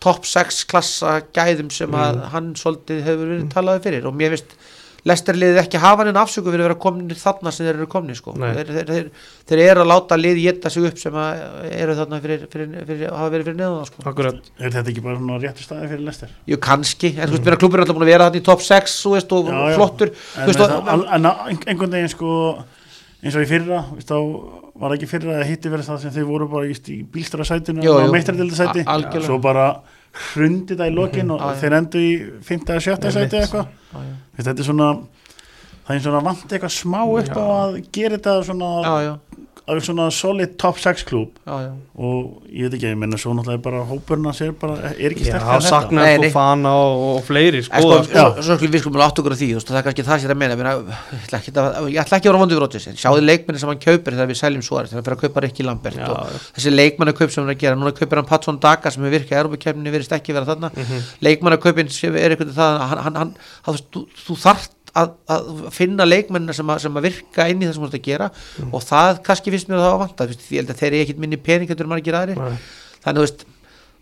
top 6 klassa gæðum sem að hann svolítið hefur verið talaði fyrir. Og mér finnst Lester liðið ekki hafa hann en afsöku fyrir að vera komin þarna sem þeir eru komin sko. Þeir, þeir, þeir, þeir eru að láta lið geta sig upp sem að eru þarna fyrir, fyrir, fyrir, hafa verið fyrir neðan sko. Akkurat, Er þetta ekki bara svona réttu staði fyrir Lester? Jú, kannski, en þú veist, mér að klubur er alltaf búin að vera þarna í top 6 þú veist, og Já, já. flottur En, þú veist, það, og, en einhvern veginn sko eins og í fyrra, veist, þá var ekki fyrra að hitti verið það sem þau voru bara í, í bílstara sætinu og jú. meistardildasæti A- algjörlega. svo bara hrundi það í lokin og Já, já. þeir endur í 5. eða 7. Einmitt. sæti eða eitthvað þetta er svona það er svona vant eitthvað smá upp á að gera þetta svona, já, já, að svona solid top 6 klúb. Og ég veit ekki, ég menna svo náttúrulega er bara hópurna sér bara, er ekki en þetta. saknar Nei, þú nei. fana og, og fleiri skoða sko, Já. svo, skulum við skulum átt okkur á því það er kannski það sem ég er að meina ég, ætla ekki að, ég ætla ekki að vera vondið Rodgers. En sjáðu leikmenni sem hann kaupir þegar við seljum svo þegar hann fyrir að kaupa Rikki Lambert Já, og þessi leikmannakaup sem hann er að gera núna kaupir hann Patson Daga sem hefur virkað í Europakefninni verist ekki vera þarna. Mm Að að, að, að finna leikmennina sem, að- sem að virka inn í það sem þú ert að gera Mhm. og það kannski finnst mér að það var vant að þeir eru ekkit minni pening heldur en margir aðrir Nei. þannig þú veist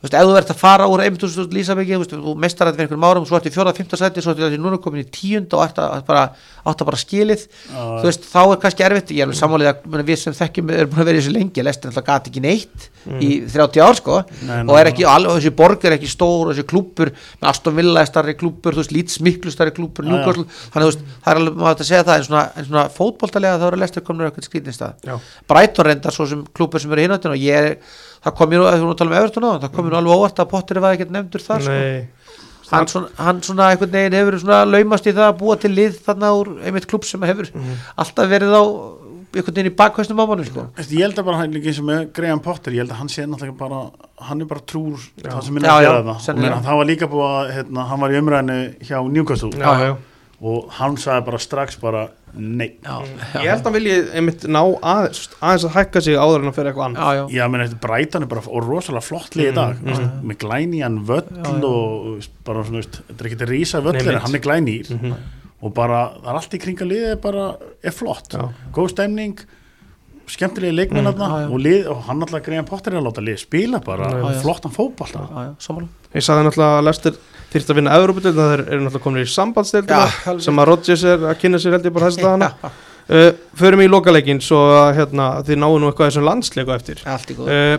Þú veist, ef þú ert að fara úr 1.000 Lísabeki, þú veist, þú mestar þetta fyrir einhverjum árum svo ertu í fjóra, fymta sæti, svo ertu þessi núna komin í tíund og ert að bara, átt bara skilið. Þú veist, þá er kannski erfitt. Ég er alveg sammálið að við sem þekkjum erum búin að vera í þessu lengi, lestin alltaf gati ekki neitt í 30 ár sko. Nei, og er ekki, alveg, þessi borg er ekki stór þessi klúppur, með Aston Villa er starri klúppur þú veist, Leeds miklu starri já. Newcastle, þannig þú veist, það er sem sem er, kom mér við nú tala um Everton á, það kom mér alveg óvart að Potter var ekkert nefndur þar sko. Nei, hann svona, hann svona einhvern veginn hefur svona laumast í það að búa til lið þarna úr einmitt klubb sem hefur alltaf verið á einhvern veginn í bakkvæstum á mannum sko. Ég held að bara hann líka eins og með Graham Potter ég held að hann sé náttúrulega bara hann er bara trúr það sem er Já, að já, gera það það var líka búið að hérna, hann var í umræðinu hjá Newcastle. Já, já. og hann sagði bara strax bara nei. Já, Ég held að hann vilji einmitt ná aðeins, aðeins að hækka sig áður en að fyrir eitthvað annað. Já, já, eftir Brighton er bara rosalega flott lið í dag mm, mm. með glænýjan völl og bara svona, þetta er ekki að rísa völlir, mitt. hann er glænýr. Mhm. og bara, það er allt í kringa liðið bara er flott, Já. góð stemning skemmtilegi leikmenn Mm, og, lið, og hann alltaf greiðan Potter er að láta lið spila bara Já, já. flottan sammála. Ég sagði náttúrulega að Lester þyrfti að vinna Európa-deild þeir eru náttúrulega komin í sambandsdeildina Já, alveg. sem að Rodgers er að kynna sér held ég bara þessi dagana. Uh, Förum í lokaleikin svo að hérna, þið náðu nú eitthvað þessum landsleiku eftir. Allt í góð uh,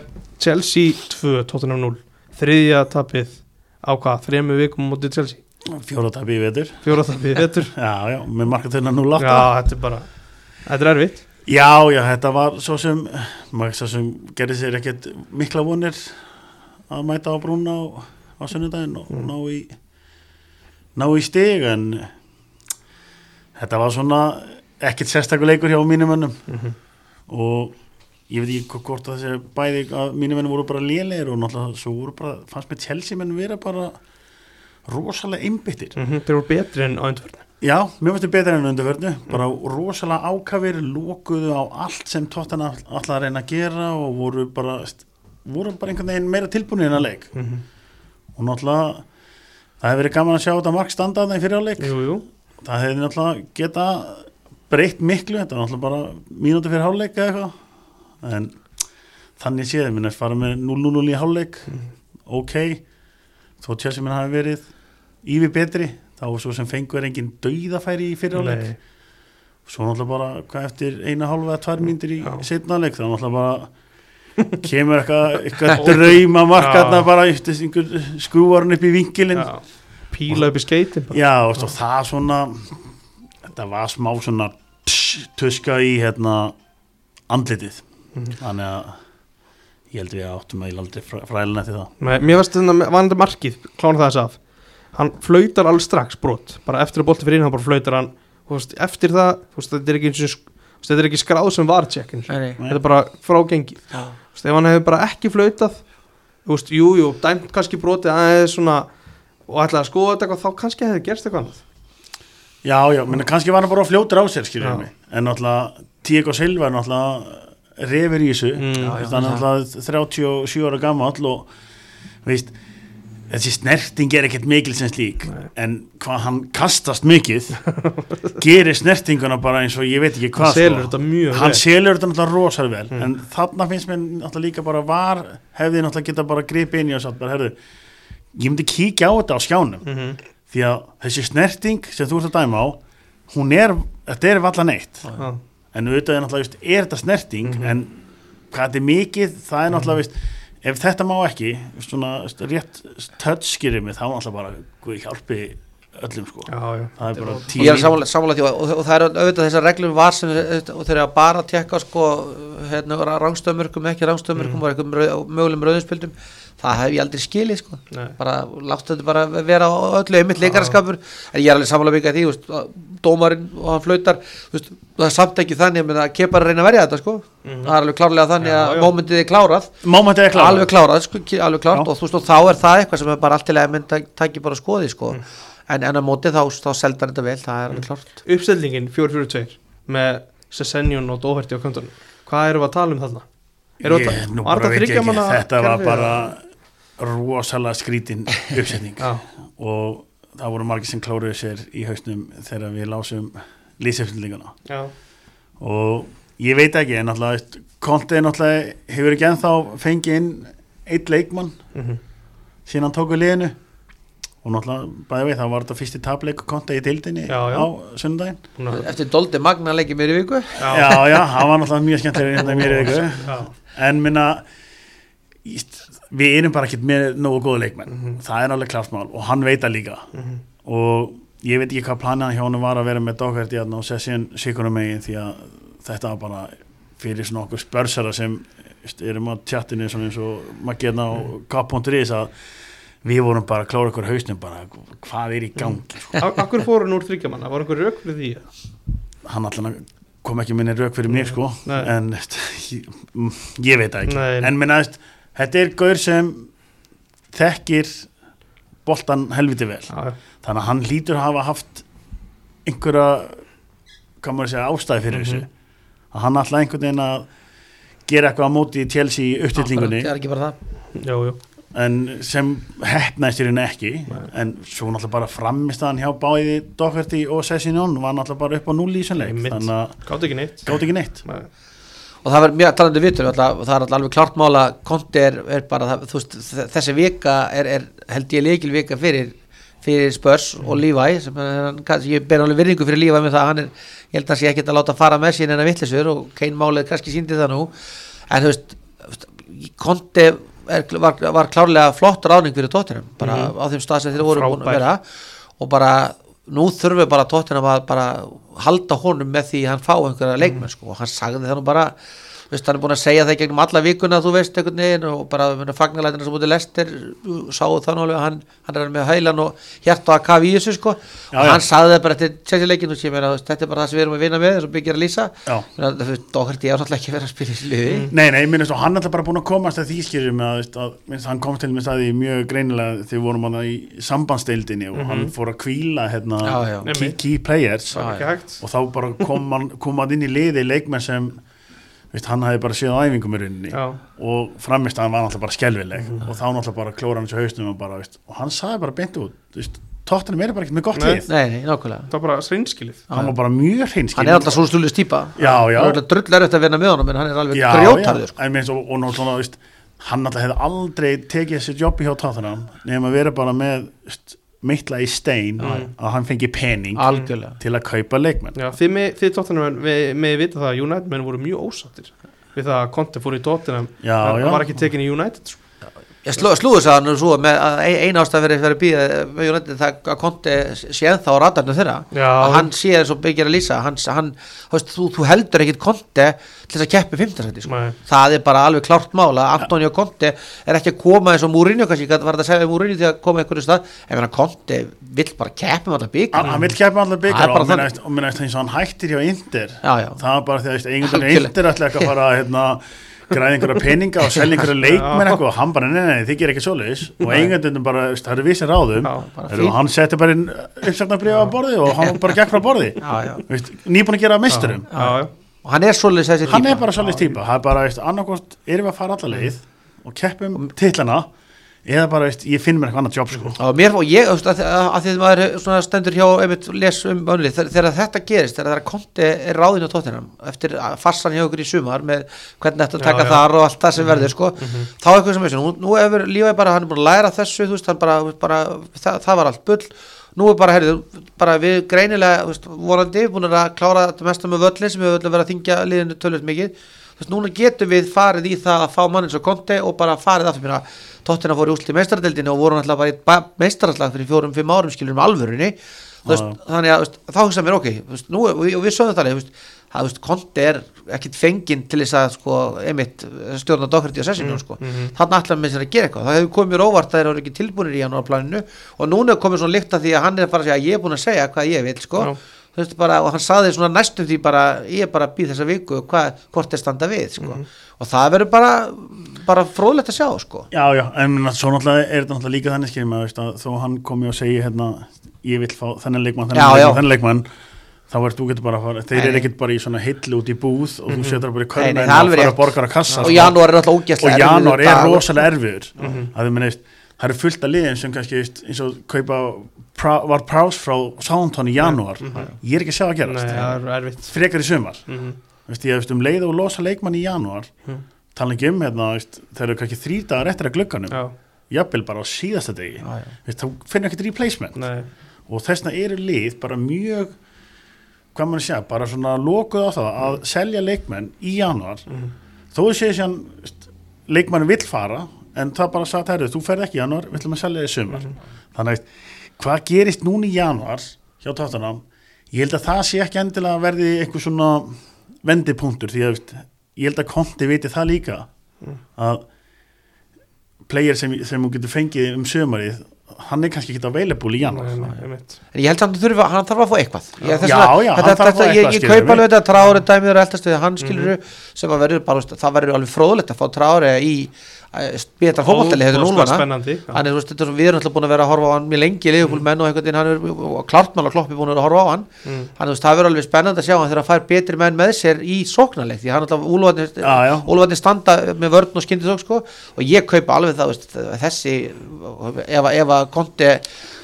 Chelsea 2, Tottenham 0 þriðja tapið á hvað, þremu vikum mútið Chelsea? Fjóraðabi í vetur. Fjóra tapið vettur já, já, með markatöðuna 0-8 Já, þetta er bara, þetta er erfitt. Já, já, þetta var svo sem maður svo sem gerði sér ekkert mikla vonir að mæta á brúna á, á sunnudaginn og ná í ná í stig en þetta var svona ekkert sérstakuleikur hjá mínum mönnum Mhm. og ég veit ekki hvort að þessi bæði að mínum mönnum voru bara lélegir og náttúrulega svo voru bara, fannst mér Chelsea menn vera bara rosalega einbyttir mm Þeir voru betri en á undirförnu Já, mér finnst þetta betra enn undarförnu bara rosalega ákafir lokuðu á allt sem tóttan alltaf að reyna að gera og voru bara voru bara einhvern veginn meira tilbúinir en að leik Mhm. Og náttúrulega það hefur verið gaman að sjá þetta mark standaðna í jú það hefði náttúrulega geta breytt miklu, þetta var náttúrulega bara mínúti fyrir hálfleik eða eitthvað. En þannig séð, minn er fara með 0-0 í hálfleik. Ok, þó Chelsea minn hafi verið yfir betri þá svo sem fengur engin dauðafæri í fyrirleik Nei. svo náttúrulega bara hvað eftir eina hálfa eða tvær mínútur í Já. setna leik þá náttúrulega bara kemur eitthvað, eitthvað drauma markarna Já. bara skrúvarinn upp í vinkilinn Já. Píla upp í skeitin bara. Já, og það svona þetta var smá svona tuska í hérna andlitið Mhm. þannig að ég held við áttum að ég aldrei fræðilega eftir það Nei, Mér varst þetta vanandi markið, klána það þess af Hann flautar alveg strax brot Bara eftir að bolti fyrir inn, hann bara flautar hann veist, Eftir það, þú veist, þetta er ekki eins og veist, Þetta er ekki skráð sem var nei. Þetta er bara frágengi Hann hefur bara ekki flautað. Veist, jú, jú, dæmt kannski brotið aðeins svona og ætlaði að skoða þetta eitthvað þá kannski hefði gerst eitthvað annað. Já, já, menn kannski var hann bara fljótur á sér skiljum mig, en náttúrulega Tíko Silva er náttúrulega refur í þessu. Mm. Þannig náttúrulega 37 ára gamall og veist þessi snerting er ekkert mikil sem slík Nei. en hvað hann kastast mikið gerir snertinguna bara eins og ég veit ekki Hann hvað selur sko. þetta mjög hann vel selur þetta náttúrulega rosalega vel Mm. en þarna finnst mér náttúrulega líka bara var hefði náttúrulega geta bara gripið inn í og sagt bara, herðu, ég myndi kíkja á þetta á skjánum Mhm. því að þessi snerting sem þú ert að dæma á hún er, þetta er valla neitt Já. en auðvitað er náttúrulega, veist, er þetta snerting Mhm. en hvað þetta er mikið það er náttúrulega, veist, ef þetta má ekki svona rétt touchskýrið mig, þá náttúrulega bara Guð hjálpi öllum sko, Já, já það er bara Ég er sammála, sammála því og, og, og það er auðvitað þessar reglur var sem og þeir eru að bara tekka sko hérna, rangstöðumörkum, ekki rangstöðumörkum Mm. og eitthvað rauð, mögulegum rauðinspildum það hef ég aldrei skilið sko Nei. bara láttu þetta bara vera öllu einmitt leikaraskapur, en ég er alveg sammála mikið því, veist, dómarinn og hann flautar veist, það er samt ekki þannig að kepar að reyna að verja þetta sko Mhm. það er alveg klárlega þannig Já, að já. mómentið er klárað Mómentið er klára alveg klárað, sko, alveg klárt Já. og þú veist og þá er það eitthvað sem er bara allt til að mynd taki bara skoði sko Mm. En, en að móti þá, þá seldar þetta vel, það er alveg klárt. Uppstellingin 4-4-2 með Sessenjón og Dóherti á köntunum Hvað erum við að tala um þarna? Erum við Ég, að- nú bara þetta veit ég ekki, þetta var bara rosalega skrítin uppsetning. Og það voru margir sem kláruðu sér í hausnum þegar við lásum lýsefnlinguna og ég veit ekki en náttúrulega Konti náttúrulega hefur ekki ennþá fengið inn eitt leikmann mhm, síðan hann tók við liðinu og náttúrulega, bæði við, það var þetta fyrsti tapleik konta í dildinni Já, já. á að- eftir Doldi Magna leikið mér í viku. Já, já, hann var náttúrulega mjög skemmtilega hérna mér í viku. Já. en minna við erum bara ekkert með nógu góða leikmenn. Mhm. það er alveg klart mál og hann veit það líka. Og ég veit ekki hvað planið hjá hann var að vera með Doherty hérna og Session Sikurum megin því að þetta var bara fyrir svona okkur spörsara sem erum á tjattinu svona eins og maður getna á Mhm. k.is að við vorum bara að klóra okkur hausnum bara hvað er í gangi Af- Af hverju fóru hann úr þryggjamanna? Var einhver rauk fyrir því? hann allan kom ekki minni rauk fyrir mig sko Nei. en ég, mm, ég veit það ekki Nei. en minna, þetta er gaur sem þekkir boltan helviti vel Já, já. þannig að hann lítur að hafa haft einhverja segja ástæði fyrir Mhm. þessu að hann alltaf einhvern veginn að gera eitthvað á móti í Chelsea í uppstillingunni það er ekki bara það Jú, jú. En sem hefnaðist í rauninni ekki Nei. en svo náttúrulega bara framist hann hjá báði Doherty og Sessinjón var náttúrulega bara upp á núli í þessum leik Einmitt. þannig að Gátt ekki neitt gátt ekki neitt Nei. og það var mjög talandi vitur alltaf, það er alltaf alveg klart mála konti er, er bara það, veist, þessi vika er, er held ég leikil vika fyrir fyrir Spurs og Levi sem er, ég ber alveg virðingu fyrir Levi með það, hann er, ég held að hann sé ekkert að láta fara með sín en að vittlisur og Kein Málið kannski síndi það nú en þú veist, konti er, var, var klárlega flott ráðning fyrir tóttinum, bara Mhm. á þeim stað sem þeir voru búin að vera. Og bara nú þurfum við bara tóttina að bara halda honum með því hann fá einhverja leikmenn sko. Og hann sagði það nú bara veist, hann er búin að segja það í gegnum alla vikuna þú veist einhvern veginn og bara fagnarlætina sem búin lestir sáu það nú alveg að hann, hann er með hælan og hjarta að kafi í þessu sko. Já, og já. hann sagði það bara eftir tjekkileikin og sé mér að þú veist, þetta er bara það sem við erum að vinna með þess að byggja að lýsa. Já. Dókert ég á náttúrulega ekki vera að spila í sliði Nei, nei, minnst og hann er alltaf bara búin að komast að því skýrjum að, veist, að minnst, hann komst til með staði mjög greinilega þegar vorum hann í sambandsdeildinni og hann fór að kvíla hérna, Já, já. key, key players. Það og þá bara kom hann, kom hann inn í liði leikmenn sem veist, hann hafi bara séð á æfingum í rauninni Já, og framist að hann var náttúrulega bara skelvileg og þá náttúrulega bara klóra hann þessu haustum og, bara, veist, og hann saði bara beint út veist, tóttinum er bara ekkert með gott Nei. lið. Nei, nei, nákvæmlega. Það var bara sreinskilið hann var bara mjög hreinskil Hann er alltaf svo stúlis típa. Já, já. Það er alltaf drull erfitt að vinna með honum en hann er alveg grjótarður já, en minnst, og, og náttúrulega veist, hann alltaf hefði aldrei tekið þessi jobbi hjá tóttinam nefnum að vera bara með veist, mittla í stein að hann fengi pening Algjörlega til að kaupa leikmenn Já, þið, með, þið tóttunum með, vita það að United menn voru mjög ósattir við það að Conte fór í tóttunum já. var ekki tekin í United sko. Ég slú, slúðu sagði hann svo með að ein- ein ástæð verið fyrir að býða með United það að Conte sé ennþá á radarnu þeirra Já. að hann sé eins og byggir að lýsa hann, hann, þú, þú heldur ekkit Conte til þess að keppi 15 sko. Nei. það er bara alveg klárt mál að Antonio Conte er ekki að koma eins og Mourinho kannski, hvað var þetta að segja Mourinho til að koma einhverju stað en Conte vill bara keppi með alltaf byggja hann, hann vil keppa allar Það er byggjar bara og þannig. eftir- eins og hann hættir hjá Inter Já, já. það var bara því að einhvern veginn. Inter ætla ekki að fara að hérna, græða einhverja peninga og selja einhverja leikmenn eitthvað og hann bara, nei, nei, þið gerir ekki svoleiðis og einhvern bara, veist, það eru vissir ráðum bara og hann setti bara inn uppsagnabriða á borði og hann bara gekk frá borði Já, já. Veist, nýbúin að gera að misturum já, já. Og hann er svolítið þessi hann típa. er bara svolítið típa það er bara, veist, annarkost erum við að fara alla leið og keppum titlana eða bara, veist, ég finn mér eitthvað annað jobb sko. og mér og ég, að, að, að því að maður er svona stendur hjá, einmitt um önlið, þegar, þegar þetta gerist, þegar er konti er ráðin á tóttinam, eftir að fassan hjá ykkur í sumar með hvernig þetta Já, taka já. þar og allt það sem verður, sko þá er eitthvað sem veist, nú, nú hefur lífið bara hann er búin að læra þessu, þú veist, hann bara, bara það, það var allt bull, nú er bara heyrðu, bara við greinilega, veist, vorandi búin að klára þetta mesta með völlin sem við höfum verið að þingja liðinu tölvöld mikið. Þú veist, núna getum við farið í það að fá mann eins og konti og bara farið aftur mér að tóttina fór í úsli meistaradeldinu og voru náttúrulega bara í meistaraslag fyrir fjórum, fimm árum skilur um alvörunni. Þú veist, þannig að þá hugsa mér ok þú veist, nú, og, við- og við sögum það þú veist, að veist, konti er ekkit fenginn til þess að sko, einmitt stjórna Doherty og Sessinu sko. þannig ætlaðum við sér að gera eitthvað það hefur komið mér óvart að þeir eru ekki tilbúinir í janúarplaninu og núna er komið svona líkt að því að hann er bara að segja að ég er búin að segja hvað ég vil sko. Bara, og hann saði svona næstum því bara ég er bara að býð þessa viku hvað, hvort er standa við sko. og það verður bara, bara fróðlegt að sjá sko. já, já, en svo náttúrulega er þetta náttúrulega líka þannig skiljum að, veist, þó hann komi og segi hérna, ég vil fá þennan leikmann, þennan Já, leikmann, já. þennan leikmann þá er þú getur bara að fara, þeir eru ekkert bara í svona hillu út í búð og þú setur bara í körna það og alveg fara borgar að kassa og sko. janúar er alltaf og ógæslega janúar er rosalega erfiður. Meina, það eru fullt af liðin sem kannski eins og kaupa var prás frá Southampton í janúar. Ég er ekki að sjá að gerast. Það er frekar í sumar. Mhm. veist, ég veist um leið og losa leikmann í janúar Mhm. tala ekki um hérna, þeir eru kannski þrý dagar eftir að glugganum. Já, jafnvel bara á síðasta degi. Þá finnur ekkert replacement. Nei, og þessna eru lið bara mjög hvað maður segja, bara svona lokuð á það að selja leikmenn í januar þó þau séu sér leikmenn vill fara en það bara sagt, herru, þú ferð ekki í januar, við ætlum að selja þig í sumar. Þannig að hvað gerist núna í januar hjá Tottenham? Ég held að það sé ekki endilega verði einhver svona vendipunktur því að ég held að Konti viti það líka að player sem, sem hún getur fengið um sömarið hann er kannski ekki available í januar nei, nei, einmitt. En ég held að hann þurfa, hann þarf að fá eitthvað. Ég, Já, já, þetta, hann þarf að þetta, fá ég, eitthvað, ég kaupa alveg þetta trári dæmið og eldast við hann skilur sem að verður bara, það verður alveg fróðulegt að fá trári í betra fótballtali hefur núlana spennandi hann er, þú veist, þetta er, svo- við erum alltaf búin að vera að horfa á hann mjög lengi liðupúl menn og einhvern veginn hann er og klartmál og kloppi búin að að horfa á hann. Mm. hann, þú veist, það verður alveg spennandi að sjá hann þegar að fær betri menn með sér í sóknarleik því hann alltaf úlvarnir standa með vörn og skyndisók sko, og ég kaupa alveg það veist, þessi ef, að- að konti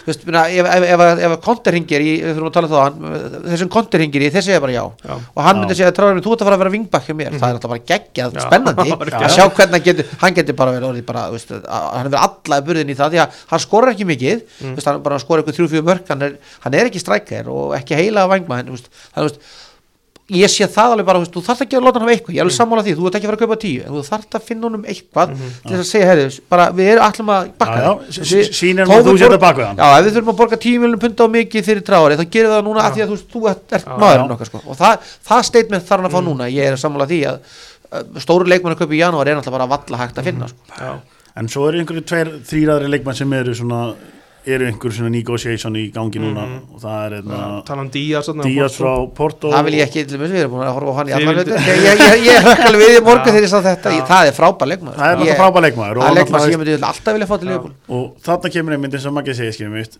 veist, ef, ef, ef, hringir í, við þurfum að tala um það, hann, þessum konti hringir í, þessi er bara já. Já. Og hann Já. myndi segja að tráðum, þú ert að fara að vera vingbakk hjá mér, það er alltaf bara geggjað, spennandi, að sjá hvernig hann getur, hann getur bara verið bara, veist, hann hefur alla burðin í það, því að hann skorar ekki mikið, þú veist, hann bara skorar eitthvað þrjú-fjögur mörk, hann er, hann er ekki strækjar og ekki heila vangma, þú veist, þú veist, ég sé það alveg bara, þú þarft ekki að láta hann hafa eitthvað, ég er alveg sammála því, þú ert ekki að fara að kaupa tíu en þú þarft að finna honum eitthvað til þess að segja, heyrðu, bara við erum allum að bakka Já, já, þér. s- Við- s- sýnir þó hann að þú við sért borg- á bak við hann. Já, ef við þurfum að borga 10 miljonum pund á mikið fyrir tráari, þá gerir það núna að því að þú, þú ert, ert Já. maðurinn Já. okkar sko. og það, það statement þarf hann að fá núna ég er sammála því að stóru leikmann að kaupa í janúar er náttúrulega bara valla hægt að finna sko. Já. En svo eru einhverju tveir, þrýraðri leikmenn sem eru svona, eru einhverju svona negotiation í gangi núna og það er einna tala um Díaz þarna á Díaz Porto. frá Porto. Það vil ég ekki, til dæmis, við erum búin að horfa á hann í allan ég, ég, ég, ég hökk alveg við í morgun þegar ég sá þetta. Ég, það er frábær leikmann Það er náttúrulega frábær leikmaður og það er leikmann sem ég myndi alltaf vilja fá til Liverpool. Og þarna kemur einmitt eins og maður skilum við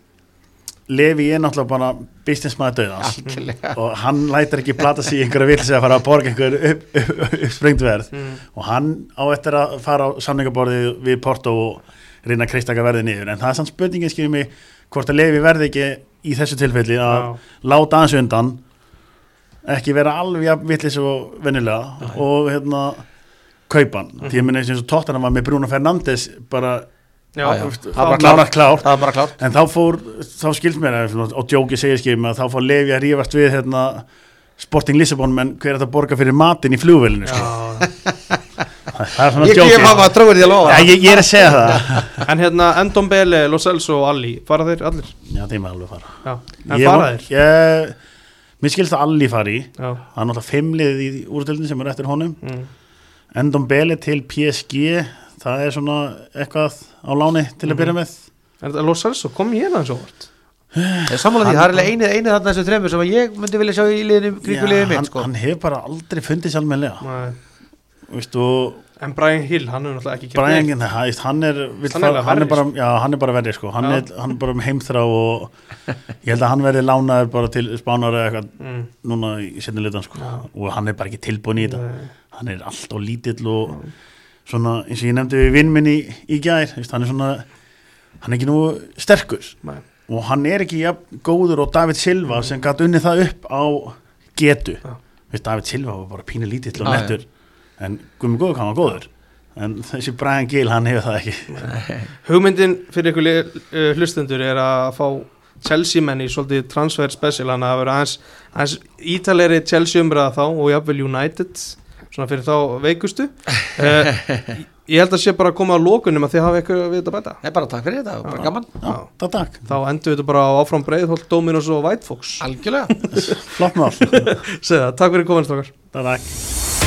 Levi er náttúrulega bara businessmaður döðans Algjörlega. og hann lætur ekki plata sig í einhverja vill að fara að borga einhver upp, upp, upp, uppsprengt verð Mm. og hann á eftir að fara á samningaborðið við Porto og reyna að kreistaka verðið niður. En það er samt spurningin skilum mig hvort að Levi verði ekki í þessu tilfelli að Já. láta hans undan ekki vera alveg villis og vennilega og hérna kaupa hann, því ég minna eins og tóttan var með Bruno Fernandes bara Já, Já, það er bara klárt. klárt. Það bara klárt. En þá fór, þá skilst mér að- og Jóki segir skilum að þá fór Levi að rífast við hérna, Sporting Lissabon menn hver er að borga fyrir matinn í flugvélinu sko. Já. það er svona ég gef mamma Já, ég, ég er að segja það En hérna Endon Bele, Lo Celso og Ali fara þeir allir? Já, þeim er alveg fara Já. En Ég fara þeir? ég, Mér skilst að Alli fari. Það er náttúrulega fimmlið í úrtöldin sem er eftir honum Mm. Endon Bele til PSG Það er svona eitthvað á láni til að byrja með En þetta Lo Celso kom hérna eins og vart ég er sammála því, það er alveg einið eini þarna þessu þremur sem að ég myndi vilja sjá í liðið hann, mitt sko. hann hefur bara aldrei fundið sér almennilega Nei. Vistu, En Brian Hill, hann er náttúrulega ekki Brian, neitt. hann, er Hann er hann er bara, já, hann er bara verri sko. hann, Já. er, hann er bara með heimþrá og ég held að hann verði lánaður bara til spánar eða eitthvað mm. núna í setni litan sko. og hann er bara ekki tilbúin í þetta Nei. hann er allt og lítill og svona eins og ég nefndi við vinn minni í, í gær veist, hann er svona hann er ekki nú sterkur Nei. og hann er ekki jafn góður og David Silva sem gæti unnið það upp á getu David Silva var bara pínu lítill og nettur en Guðmund Góður hann var góður. En þessi Brian Gill hann hefur það ekki. Hugmyndin fyrir ykkur uh, hlustendur er að fá Chelsea menn í svolítið transfer special hann að vera aðeins, aðeins ítalegri Chelsea umræða þá og jafnvel United svona fyrir þá veikustu. Uh, ég held að sé bara að koma á lókunum að þið hafa eitthvað við þetta bæta. Nei, bara takk fyrir þetta, var bara gaman. Já, það takk, þá endur við þetta bara á áfram Breiðholt, Dominos og White Fox. Algjörlega. Takk fyrir takk